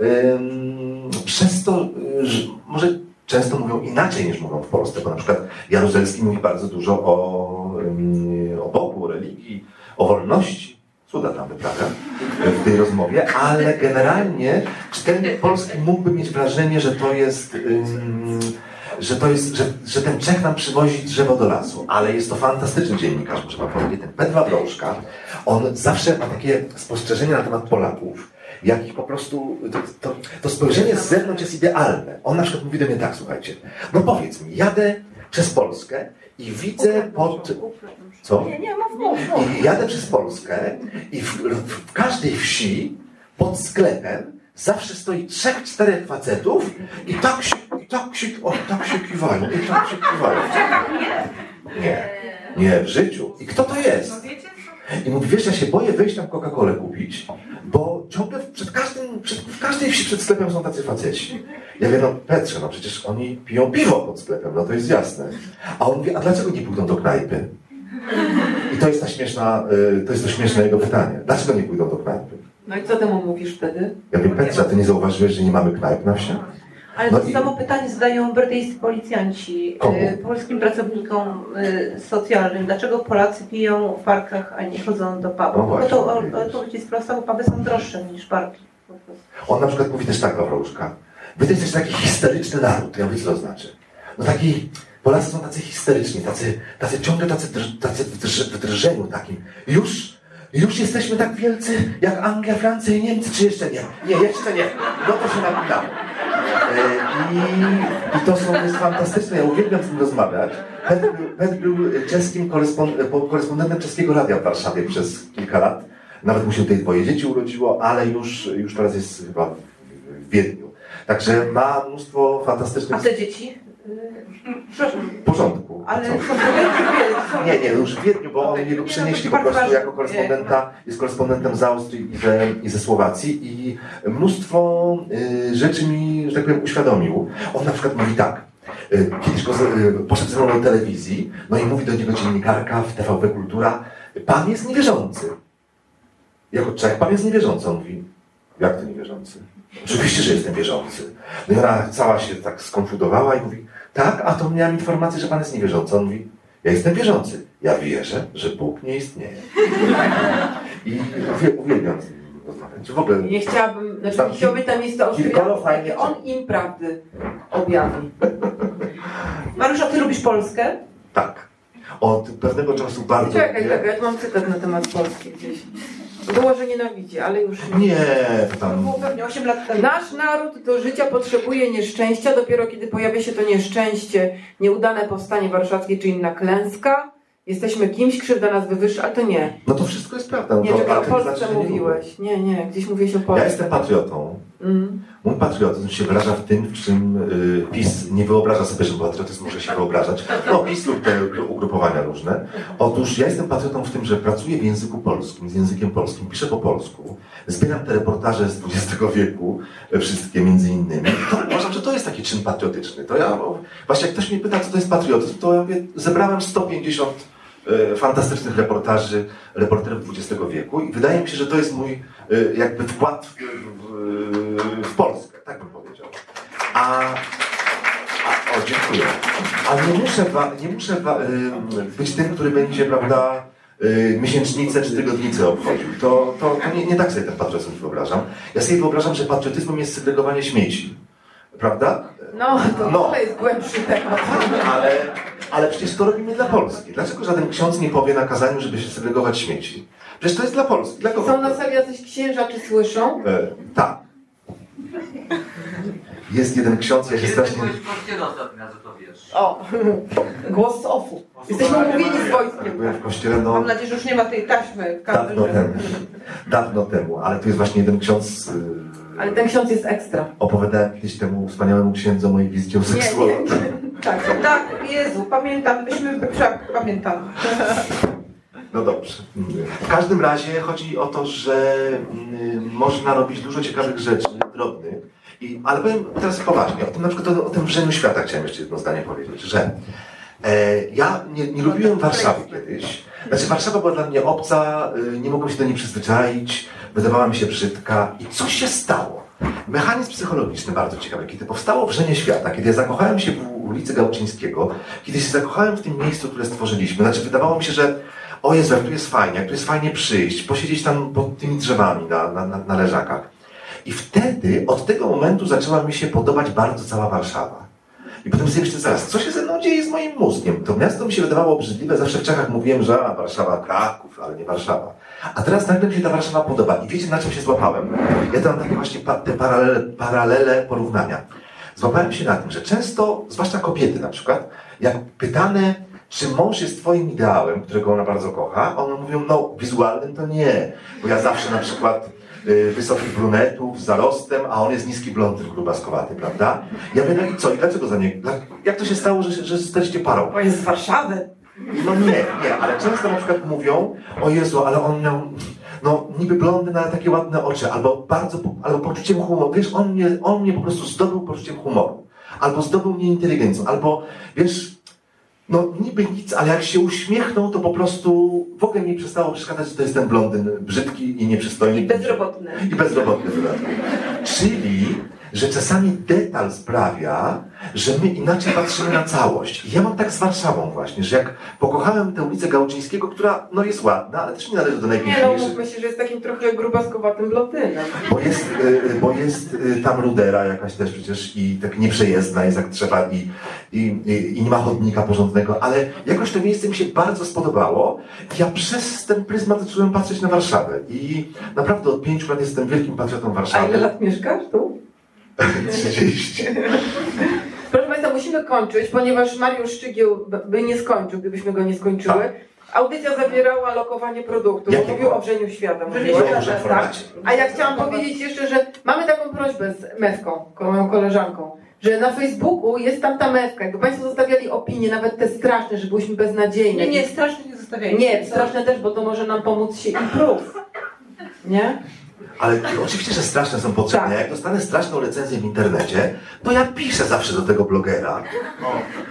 ym, przez to, y, że może często mówią inaczej niż mówią w Polsce, bo na przykład Jaruzelski mówi bardzo dużo o, ym, o Bogu, o religii, o wolności. Cuda tam wyprawia w tej rozmowie, ale generalnie czytelnik polski mógłby mieć wrażenie, że to jest, ym, że, to jest że, że ten Czech nam przywozi drzewo do lasu, ale jest to fantastyczny dziennikarz, muszę wam powiedzieć, ten Petr Wawroszka, on zawsze ma takie spostrzeżenia na temat Polaków, jakich po prostu, to, to, to spojrzenie z zewnątrz jest idealne. On na przykład mówi do mnie tak, słuchajcie, no powiedz mi, jadę przez Polskę i widzę pod... Co? Nie, nie, mów, mów, mów. I jadę przez Polskę i w, w, w każdej wsi pod sklepem zawsze stoi trzech, czterech facetów i tak się, tak się, o, tak się kiwają, i tak się kiwają. Nie, nie, w życiu. I kto to jest? I mówi, wiesz, ja się boję wyjść tam Coca-Colę kupić, bo ciągle przed każdym, przed, w każdej wsi przed sklepem są tacy faceci. Ja wiem, no Petrze, no przecież oni piją piwo pod sklepem, no to jest jasne. A on mówi, a dlaczego nie pójdą do knajpy? I to jest ta śmieszna, y, to jest to śmieszne jego pytanie. Dlaczego nie pójdą do knajpy? No i co temu mówisz wtedy? Ja mówię, Petrze, a ty nie zauważyłeś, że nie mamy knajp na wsi? Ale No to i- samo pytanie zadają brytyjscy policjanci Komu? y, polskim pracownikom y, socjalnym. Dlaczego Polacy piją w parkach, a nie chodzą do No pubów? Bo to widzisz. odpowiedź jest prosta, bo puby są droższe niż parki. On na przykład mówi też tak, Wawrołczka. Wy to jesteście taki histeryczny naród. Ja mówię, co to znaczy? No taki, Polacy są tacy histeryczni, tacy, tacy ciągle tacy, drż, tacy w, drż, w drżeniu takim. Już, już jesteśmy tak wielcy jak Anglia, Francja i Niemcy, czy jeszcze nie? Nie, jeszcze nie. No to się napinało. I, I to są, jest fantastyczne, ja uwielbiam z nim rozmawiać. Petr był czeskim korespon, po- korespondentem czeskiego radia w Warszawie przez kilka lat. Nawet mu się tutaj dwoje dzieci urodziło, ale już, już teraz jest chyba w Wiedniu. Także ma mnóstwo fantastycznych... A te dzieci? W porządku. ale Co? są są- Nie, nie, już w Wiedniu, bo oni jego przenieśli po prostu jako korespondenta, jest korespondentem z Austrii i ze, i ze Słowacji i mnóstwo y, rzeczy mi, że tak powiem, uświadomił. On na przykład mówi tak, y, kiedyś go, z- y, poszedł ze mną do telewizji, no i mówi do niego dziennikarka w TVP Kultura, pan jest niewierzący. Jako Czech, pan jest niewierzący. On mówi, jak to niewierzący? Oczywiście, że jestem wierzący. No i ona cała się tak skonfudowała i mówi, tak, a to miałam informację, że pan jest niewierzący. On mówi, ja jestem wierzący. Ja wierzę, że Bóg nie istnieje. I uwie- uwielbiam rozmawiać. W ogóle Nie chciałabym, znaczy Tam chciałbym kilkoro Austriaków, fajnych jakie on im prawdy objawi. Mariusza, ty lubisz Polskę? tak. Od pewnego czasu bardzo Czekaj, czekaj, ja mam cytat na temat Polski gdzieś. Było, że nienawidzi, ale już Nie, to To tam... było pewnie 8 lat temu. Nasz naród do życia potrzebuje nieszczęścia, dopiero kiedy pojawia się to nieszczęście, nieudane powstanie warszawskie czy inna klęska, jesteśmy kimś, krzywda nas wywyższa, ale to nie. No to wszystko jest prawda. No Nie, to, czekaj, o nie Polsce znaczy, nie mówiłeś. Nie, nie, gdzieś mówiłeś o Polsce. Ja jestem patriotą. Mm. Mój patriotyzm się wyraża w tym, w czym y, PiS nie wyobraża sobie, że patriotyzm może się wyobrażać. No, PiS lub te ugrupowania różne. Otóż ja jestem patriotą w tym, że pracuję w języku polskim, z językiem polskim, piszę po polsku, zbieram te reportaże z XX wieku, e, wszystkie między innymi. To uważam, że to jest taki czyn patriotyczny. To ja, właśnie jak ktoś mnie pyta, co to jest patriotyzm, to ja mówię, zebrałem 150 e, fantastycznych reportaży reporterów XX wieku i wydaje mi się, że to jest mój jakby wkład w, w, w Polskę, tak bym powiedział. A, a o, dziękuję. Ale nie muszę, wa, nie muszę wa, y, być tym, który będzie, prawda, y, miesięcznicę czy tygodnicę obchodził. To, to, to nie, nie tak sobie ten patriotyzm wyobrażam. Ja sobie wyobrażam, że patriotyzmem jest segregowanie śmieci. Prawda? No, to No. jest głębszy temat. Ale, ale przecież to robimy dla Polski. Dlaczego żaden ksiądz nie powie na kazaniu, żeby się segregować śmieci? Przecież to jest dla Polski. Dla kogo? Są na sali jacyś księża, czy słyszą? E, tak. Jest jeden ksiądz, ja się Kiedy strasznie... byłeś w kościele ostatni raz, to wiesz? O, głos z ofu. Jesteśmy umówieni z wojskiem. Byłem w kościele, no... Mam nadzieję, że już nie ma tej taśmy Dawno kamerze. temu. Dawno temu, ale tu jest właśnie jeden ksiądz. y, Ale ten ksiądz jest ekstra. Opowiadałem kiedyś temu wspaniałemu księdzu o mojej wizycie u seksuologa. Tak. Tak, Jezu, pamiętam, myśmy, pamiętam. No dobrze. W każdym razie chodzi o to, że mm, można robić dużo ciekawych rzeczy, drobnych. I, ale powiem teraz poważnie, o tym na przykład o, o tym wrzeniu świata chciałem jeszcze jedno zdanie powiedzieć, że e, ja nie, nie lubiłem Warszawy kiedyś, Znaczy Warszawa była dla mnie obca, y, nie mogłem się do niej przyzwyczaić, wydawała mi się brzydka i coś się stało. Mechanizm psychologiczny bardzo ciekawy, kiedy powstało Wrzenie Świata, kiedy ja zakochałem się w ulicy Gałczyńskiego, kiedy się zakochałem w tym miejscu, które stworzyliśmy, znaczy wydawało mi się, że o Jezu, jak tu jest fajnie, jak tu jest fajnie przyjść, posiedzieć tam pod tymi drzewami na, na, na, leżakach. I wtedy, od tego momentu zaczęła mi się podobać bardzo cała Warszawa. I potem sobie myślę, zaraz, co się ze mną dzieje z moim mózgiem? To miasto mi się wydawało obrzydliwe, zawsze w Czechach mówiłem, że a, Warszawa, Kraków, ale nie Warszawa. A teraz nagle mi się ta Warszawa podoba. I wiecie, na czym się złapałem? Ja tam takie właśnie pa, te paralele, paralele porównania. Złapałem się na tym, że często, zwłaszcza kobiety na przykład, jak pytane, czy mąż jest twoim ideałem, którego ona bardzo kocha, one mówią, no wizualnym to nie, bo ja zawsze na przykład y, wysokich brunetów z zarostem, a on jest niski blondyn grubaskowaty, prawda? Ja mówię, no i co, i dlaczego za nie, jak to się stało, że, że jesteście parą? Bo jest z Warszawy. No nie, nie, ale często na przykład mówią, o Jezu, ale on miał, no niby blondyn, ale takie ładne oczy, albo bardzo, albo poczuciem humoru, wiesz, on mnie, on mnie po prostu zdobył poczuciem humoru, albo zdobył mnie inteligencją, albo wiesz, no niby nic, ale jak się uśmiechnął, to po prostu w ogóle mi przestało przeszkadzać, że to jest ten blondyn brzydki i nieprzystojny. I bezrobotny. I bezrobotny w dodatku. Czyli, że czasami detal sprawia, że my inaczej patrzymy na całość. I ja mam tak z Warszawą właśnie, że jak pokochałem tę ulicę Gałczyńskiego, która no jest ładna, ale też nie należy do Nie no, najpiękniejszych. mówmy się, że jest takim trochę grubaskowatym blondynem. Bo jest, y, bo jest y, tam rudera jakaś też przecież i tak nieprzejezdna jest jak trzeba i, i, i, nie ma chodnika porządnego, ale jakoś to miejsce mi się bardzo spodobało. Ja przez ten pryzmat zacząłem patrzeć na Warszawę i naprawdę od pięciu lat jestem wielkim patriotą A ile Warszawy. lat mieszkasz tu? 30. Proszę Państwa, musimy kończyć, ponieważ Mariusz Szczygieł by nie skończył, gdybyśmy go nie skończyły. Audycja zawierała lokowanie produktu, Jakiego? mówił o wrzeniu świata. Że w formacie. A ja chciałam powiedzieć jeszcze, że mamy taką prośbę z Mewką, moją koleżanką, że na Facebooku jest tam ta Mewka. Jakby Państwo zostawiali opinie, nawet te straszne, że byłyśmy beznadziejne. Nie, nie, strasznie nie zostawiajcie. Nie, straszne też, bo to może nam pomóc się improve. Nie? Ale oczywiście, że straszne są potrzebne. Tak. Jak dostanę straszną recenzję w internecie, to ja piszę zawsze do tego blogera.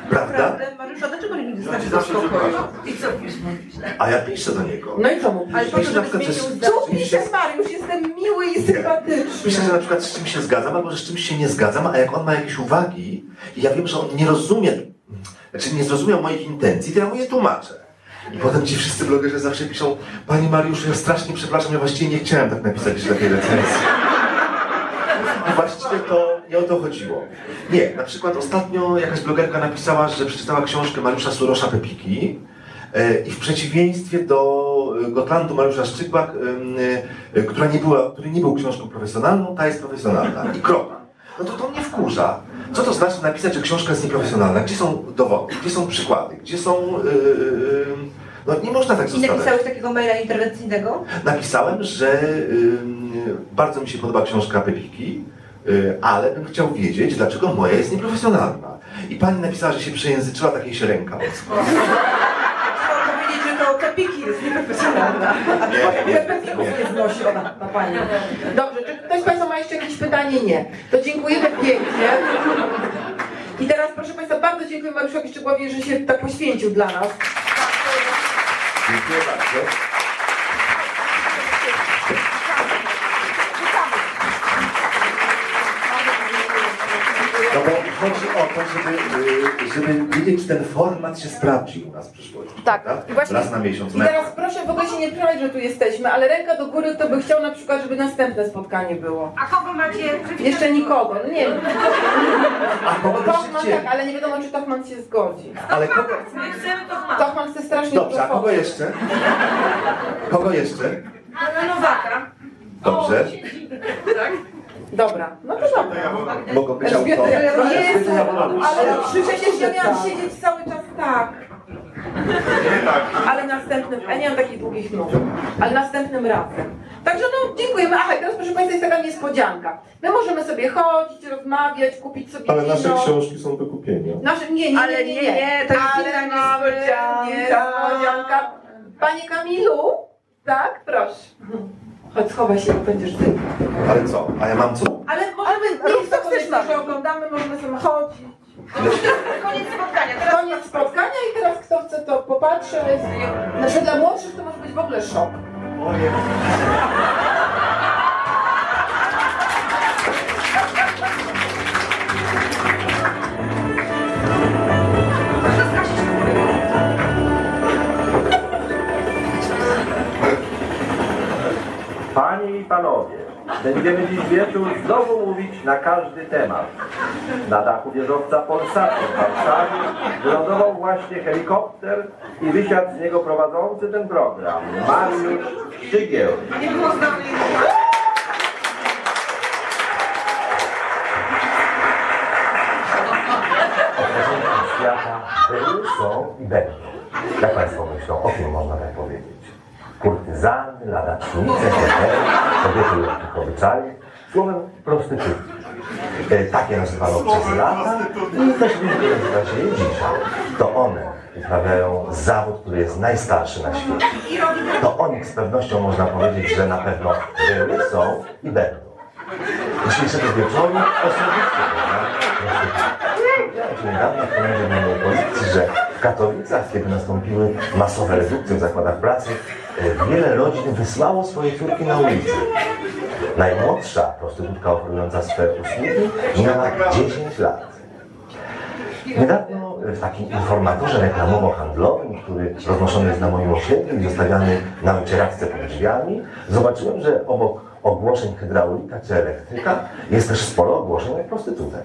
Prawda? Prawda? Mariusza, dlaczego nie zostawić zawsze spokoju? I co pisz, mówisz? A ja piszę do niego. No i co mówisz? Ale Piszę na przykład, że. Co piszesz, Mariusz? Jestem miły i sympatyczny. Piszę, że na przykład z czymś się zgadzam, albo że z czymś się nie zgadzam, a jak on ma jakieś uwagi i ja wiem, że on nie rozumie, znaczy nie zrozumiał moich intencji, to ja mu je tłumaczę. I potem ci wszyscy blogerzy zawsze piszą, Panie Mariuszu, ja strasznie przepraszam, ja właściwie nie chciałem tak napisać takiej recenzji. Właściwie to nie o to chodziło. Nie, na przykład ostatnio jakaś blogerka napisała, że przeczytała książkę Mariusza Surosza Pepiki e, i w przeciwieństwie do e, Gotlandu Mariusza Szczygła, e, która nie była, który nie był książką profesjonalną, ta jest profesjonalna. I kropka. No to to mnie wkurza. Co to znaczy napisać, że książka jest nieprofesjonalna? Gdzie są dowody? Gdzie są przykłady? Gdzie są... e, no nie można tak I zostawiać. napisałeś takiego maila interwencyjnego? Napisałem, że ym, bardzo mi się podoba książka Pepiki, y, ale bym chciał wiedzieć, dlaczego moja jest nieprofesjonalna. I pani napisała, że się przejęzyczyła, takiej się ręka ocknęła. Trzeba powiedzieć, że to Pepiki jest nieprofesjonalna. A Nie, nie, nie. nie znosi ona na Pani. Dobrze, czy ktoś z Państwa ma jeszcze jakieś pytanie? Nie. To dziękujemy pięknie. I teraz proszę Państwa, bardzo dziękuję Mariuszowi Szczygłowi, że się tak poświęcił dla nas. Dziękuję bardzo. No bo chodzi o to, żeby, y, żeby wiedzieć, czy ten format się sprawdzi u nas w przyszłości. Tak. prawda? I właśnie- Raz na miesiąc. I teraz proszę w ogóle się nie przejmować, że tu jesteśmy, ale ręka do góry, kto by chciał na przykład, żeby następne spotkanie było. A kogo macie? Jeszcze nikogo, no nie wiem. A kogo Tochman tak, ale nie wiadomo, czy Tochman się zgodzi. Ale kogo... My chcemy to ma. Tochman chce strasznie Dobrze, a kogo jeszcze? Kogo jeszcze? Na Nowaka. Dobrze. Dobra, no to dobra. Mogą być Elżbieta, autory. Jezu, ale przecież ja miałam siedzieć cały czas tak. Nie tak. Ale następnym, ja nie mam takich długich nóg, ale następnym razem. Także no, dziękujemy. Aha, i teraz proszę Państwa jest taka niespodzianka. My możemy sobie chodzić, rozmawiać, kupić sobie Ale nasze wino. książki są do kupienia. Nasze, nie, nie, Ale nie, nie, nie, to jest Ale inna niespodzianka. niespodzianka. Panie Kamilu, tak? Proszę. Chodź, schowaj się, bo będziesz ty. Ale co? A ja mam co? Ale możemy, nie jest co to chcesz, że oglądamy, możemy sobie chodzić. Koniec spotkania. Teraz Koniec spotkania i teraz kto chce to popatrzeć. Znaczy dla młodszych to może być w ogóle szok. Panie i panowie, będziemy dziś wieczór znowu mówić na każdy temat. Na dachu wieżowca Polsatu w Warszawie wylądował właśnie helikopter i wysiadł z niego prowadzący ten program, Mariusz Szczygieł. świata były, są i będą. Jak Państwo myślą, o kim można tak powiedzieć? Kurtyzany, ladacznice, hetery, kobiety lekkich obyczajów, słowem prostytutki. E, Takie nazywano przez lata i też liczby nazywa się je dzisiaj. To one uprawiają zawód, który jest najstarszy na świecie. To o nich z pewnością można powiedzieć, że na pewno były, są i będą. Dzisiejszego wieczoru osobiście Dowiedziałem się niedawno w komendzie policji, że w Katowicach, kiedy nastąpiły masowe redukcje w zakładach pracy, e, wiele rodzin wysłało swoje córki na ulicę. Najmłodsza prostytutka oferująca swe usługi miała 10 lat. Niedawno w takim informatorze reklamowo-handlowym, który roznoszony jest na moim osiedlu i zostawiany na wycieraczce pod drzwiami, zobaczyłem, że obok ogłoszeń hydraulika czy elektryka jest też sporo ogłoszeń o prostytutek.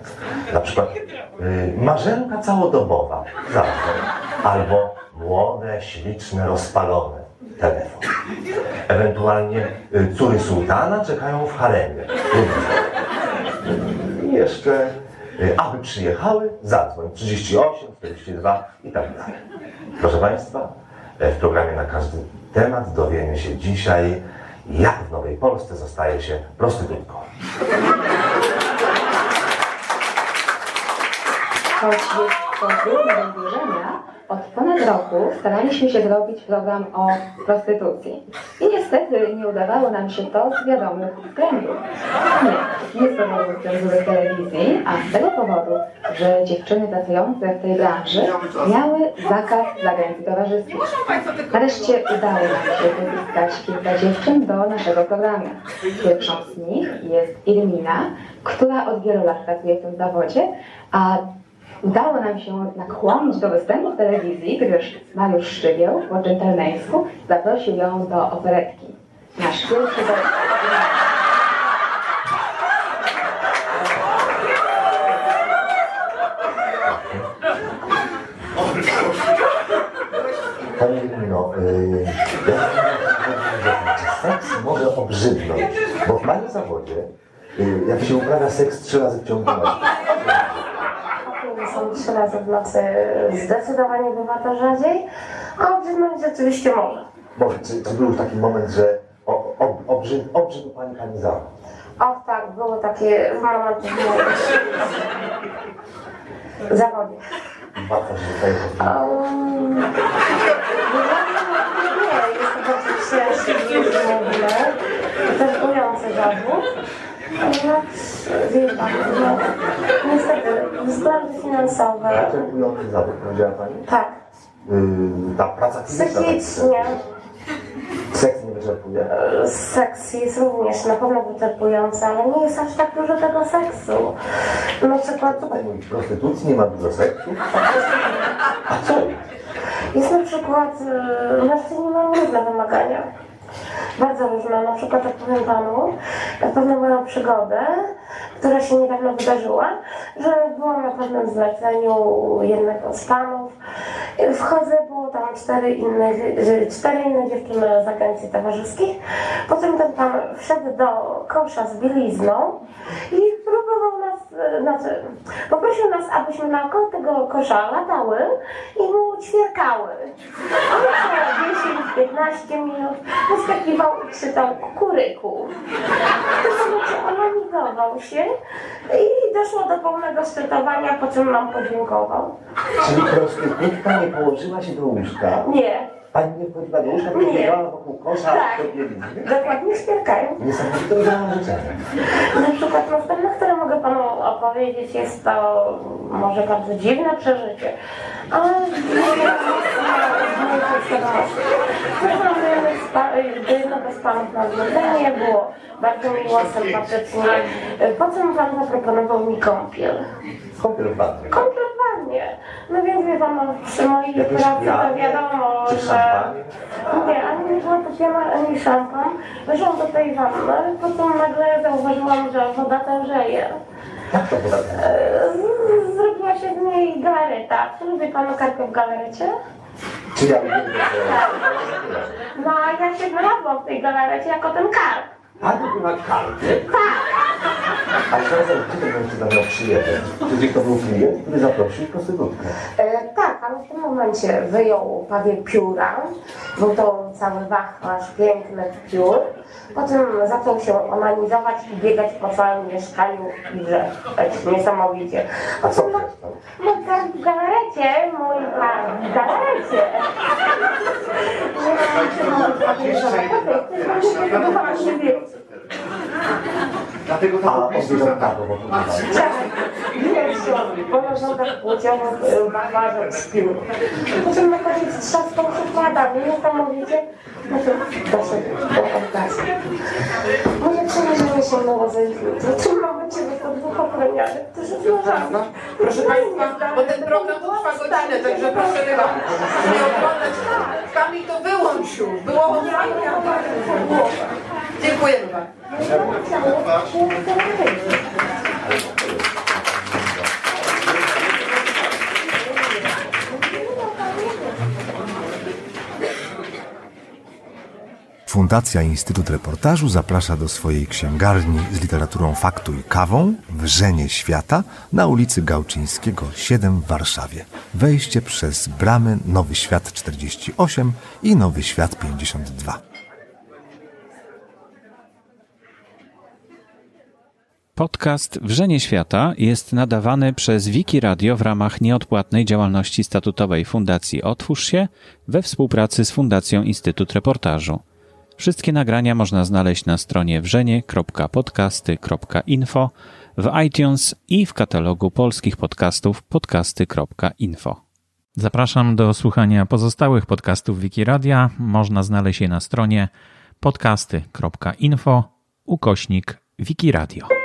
Na przykład y, marzenka całodobowa, telefon, albo młode, śliczne, rozpalone, telefon. Ewentualnie y, córy sułtana czekają w haremie. I jeszcze, y, aby przyjechały, zadzwoń 38, 42 i tak dalej. Proszę Państwa, e, w programie na każdy temat dowiemy się dzisiaj, jak w Nowej Polsce zostaje się prostytutką. Choć jest to trudne do wierzenia, od ponad roku staraliśmy się zrobić program o prostytucji. Niestety nie udawało nam się to z wiadomych względów. Nie, nie z powodu cenzury telewizji, a z tego powodu, że dziewczyny pracujące w tej branży miały zakaz z agencji towarzyskich. Nareszcie udało nam się pozyskać kilka dziewczyn do naszego programu. Pierwszą z nich jest Irmina, która od wielu lat pracuje w tym zawodzie, a Udało nam się nakłonić do występu w telewizji, gdyż Mariusz Szczygieł po dżentelmeńsku zaprosił ją do operetki. Nasz pierwszy do... Pani Irmino, yy, seks może obrzydnąć? Bo w moim zawodzie, yy, jak się uprawia seks trzy razy w ciągu nocy, są trzy razy w nocy, zdecydowanie bywa to rzadziej, a obrzydnąć rzeczywiście może. może, czy, czy był już taki moment, że o, ob, obrzyd, obrzydł Pani Pani zawód? O tak, było takie momenty w zawodzie. Łatwo się tutaj Um, nie, jest to bardzo ciężki w ogóle, też bojący zawód. Ponieważ, wie pan, no, niestety, względy finansowe, Wyczerpujący zawód, powiedziała Pani? tak, Yy, ta praca fizyczna. psychicznie, Seks nie wyczerpuje? Seks jest również na pewno wyczerpujący, ale nie jest aż tak dużo tego seksu. Na przykład W prostytucji nie ma dużo seksu? A co jest? jest na przykład, mężczyźni mają różne wymagania. Bardzo różne. Na przykład opowiem Panu pewną moją przygodę, która się niedawno wydarzyła, że byłam na pewnym zleceniu jednego z panów. Wchodzę, było tam cztery inne, cztery inne dziewczyny z agencji towarzyskich. Potem ten pan wszedł do kosza z bielizną i próbował nas, e, znaczy, poprosił nas, abyśmy naokoło tego kosza latały i mu ćwierkały. On co 10-15 minut wyskakiwał i krzyczał kukuryku. Tym momencie onanizował się i doszło do pełnego szczytowania, po czym nam podziękował. Czyli prostytutka nie położyła się do łóżka? Nie. Pani nie wchodziła do łóżka, tylko Nie. biegała wokół kosza Tak. do bielizny? Dokładnie ćwierkają. Niesamowite udziałam życzenia. Na przykład następne, które mogę Panu opowiedzieć. Jest to może bardzo dziwne przeżycie, ale panów na zlecenie, było bardzo miło, sympatycznie. Po co pan zaproponował mi kąpiel? Kąpiel w. Kąpiel No więc wie pan, no, przy mojej Jakieś pracy to wiadomo, że... Nie, ani nie była popiana, ani szampan. Weszłam do tej wanny, potem nagle zauważyłam, że woda tężeje. Jak to poda? E, Zrobiła się z niej galareta. Czy lubi pan karpę w galarecie? Czy ja lubię No, ja się znalazłam w tej galarecie jako ten karp. Pani była karty? A teraz gdzie ten mężczyzna miał przyjechać? Czyli to był klient, który zaprosił prostytutkę. E, tak, ale w tym momencie wyjął pawie pióra. Był to cały wachlarz pięknych piór. Potem zaczął się onanizować i biegać po całym mieszkaniu i wrzeszczeć niesamowicie. Potem no, no tak w galarecie, mój pan, w galarecie. Nie mam się podejrzewać. Podoba się ハハハハ! Dlatego to A bo Tak, widać się po narządach płciowych y, wachlarze śpił. Potem na koniec trzaskał szufladami, niesamowicie. Potem doszedł do orgazmu. Moje przemierzenie się na rodzeństwie. Czy mamy Ciebie po dwóch ochroniarzy, którzy złożono? Proszę Państwa, bo ten program trwa godzinę, także proszę chyba nie oglądać. Kamil, to wyłącz już. Było tak Dziękujemy bardzo. Fundacja Instytut Reportażu zaprasza do swojej księgarni z literaturą faktu i kawą Wrzenie Świata na ulicy Gałczyńskiego 7 w Warszawie. Wejście przez bramy Nowy Świat 48 i Nowy Świat 52. Podcast Wrzenie Świata jest nadawany przez Wiki Radio w ramach nieodpłatnej działalności statutowej Fundacji Otwórz się we współpracy z Fundacją Instytut Reportażu. Wszystkie nagrania można znaleźć na stronie wrzenie.podcasty.info, w iTunes i w katalogu polskich podcastów podcasty.info. Zapraszam do słuchania pozostałych podcastów Wikiradia. Można znaleźć je na stronie podcasty.info ukośnik Wikiradio.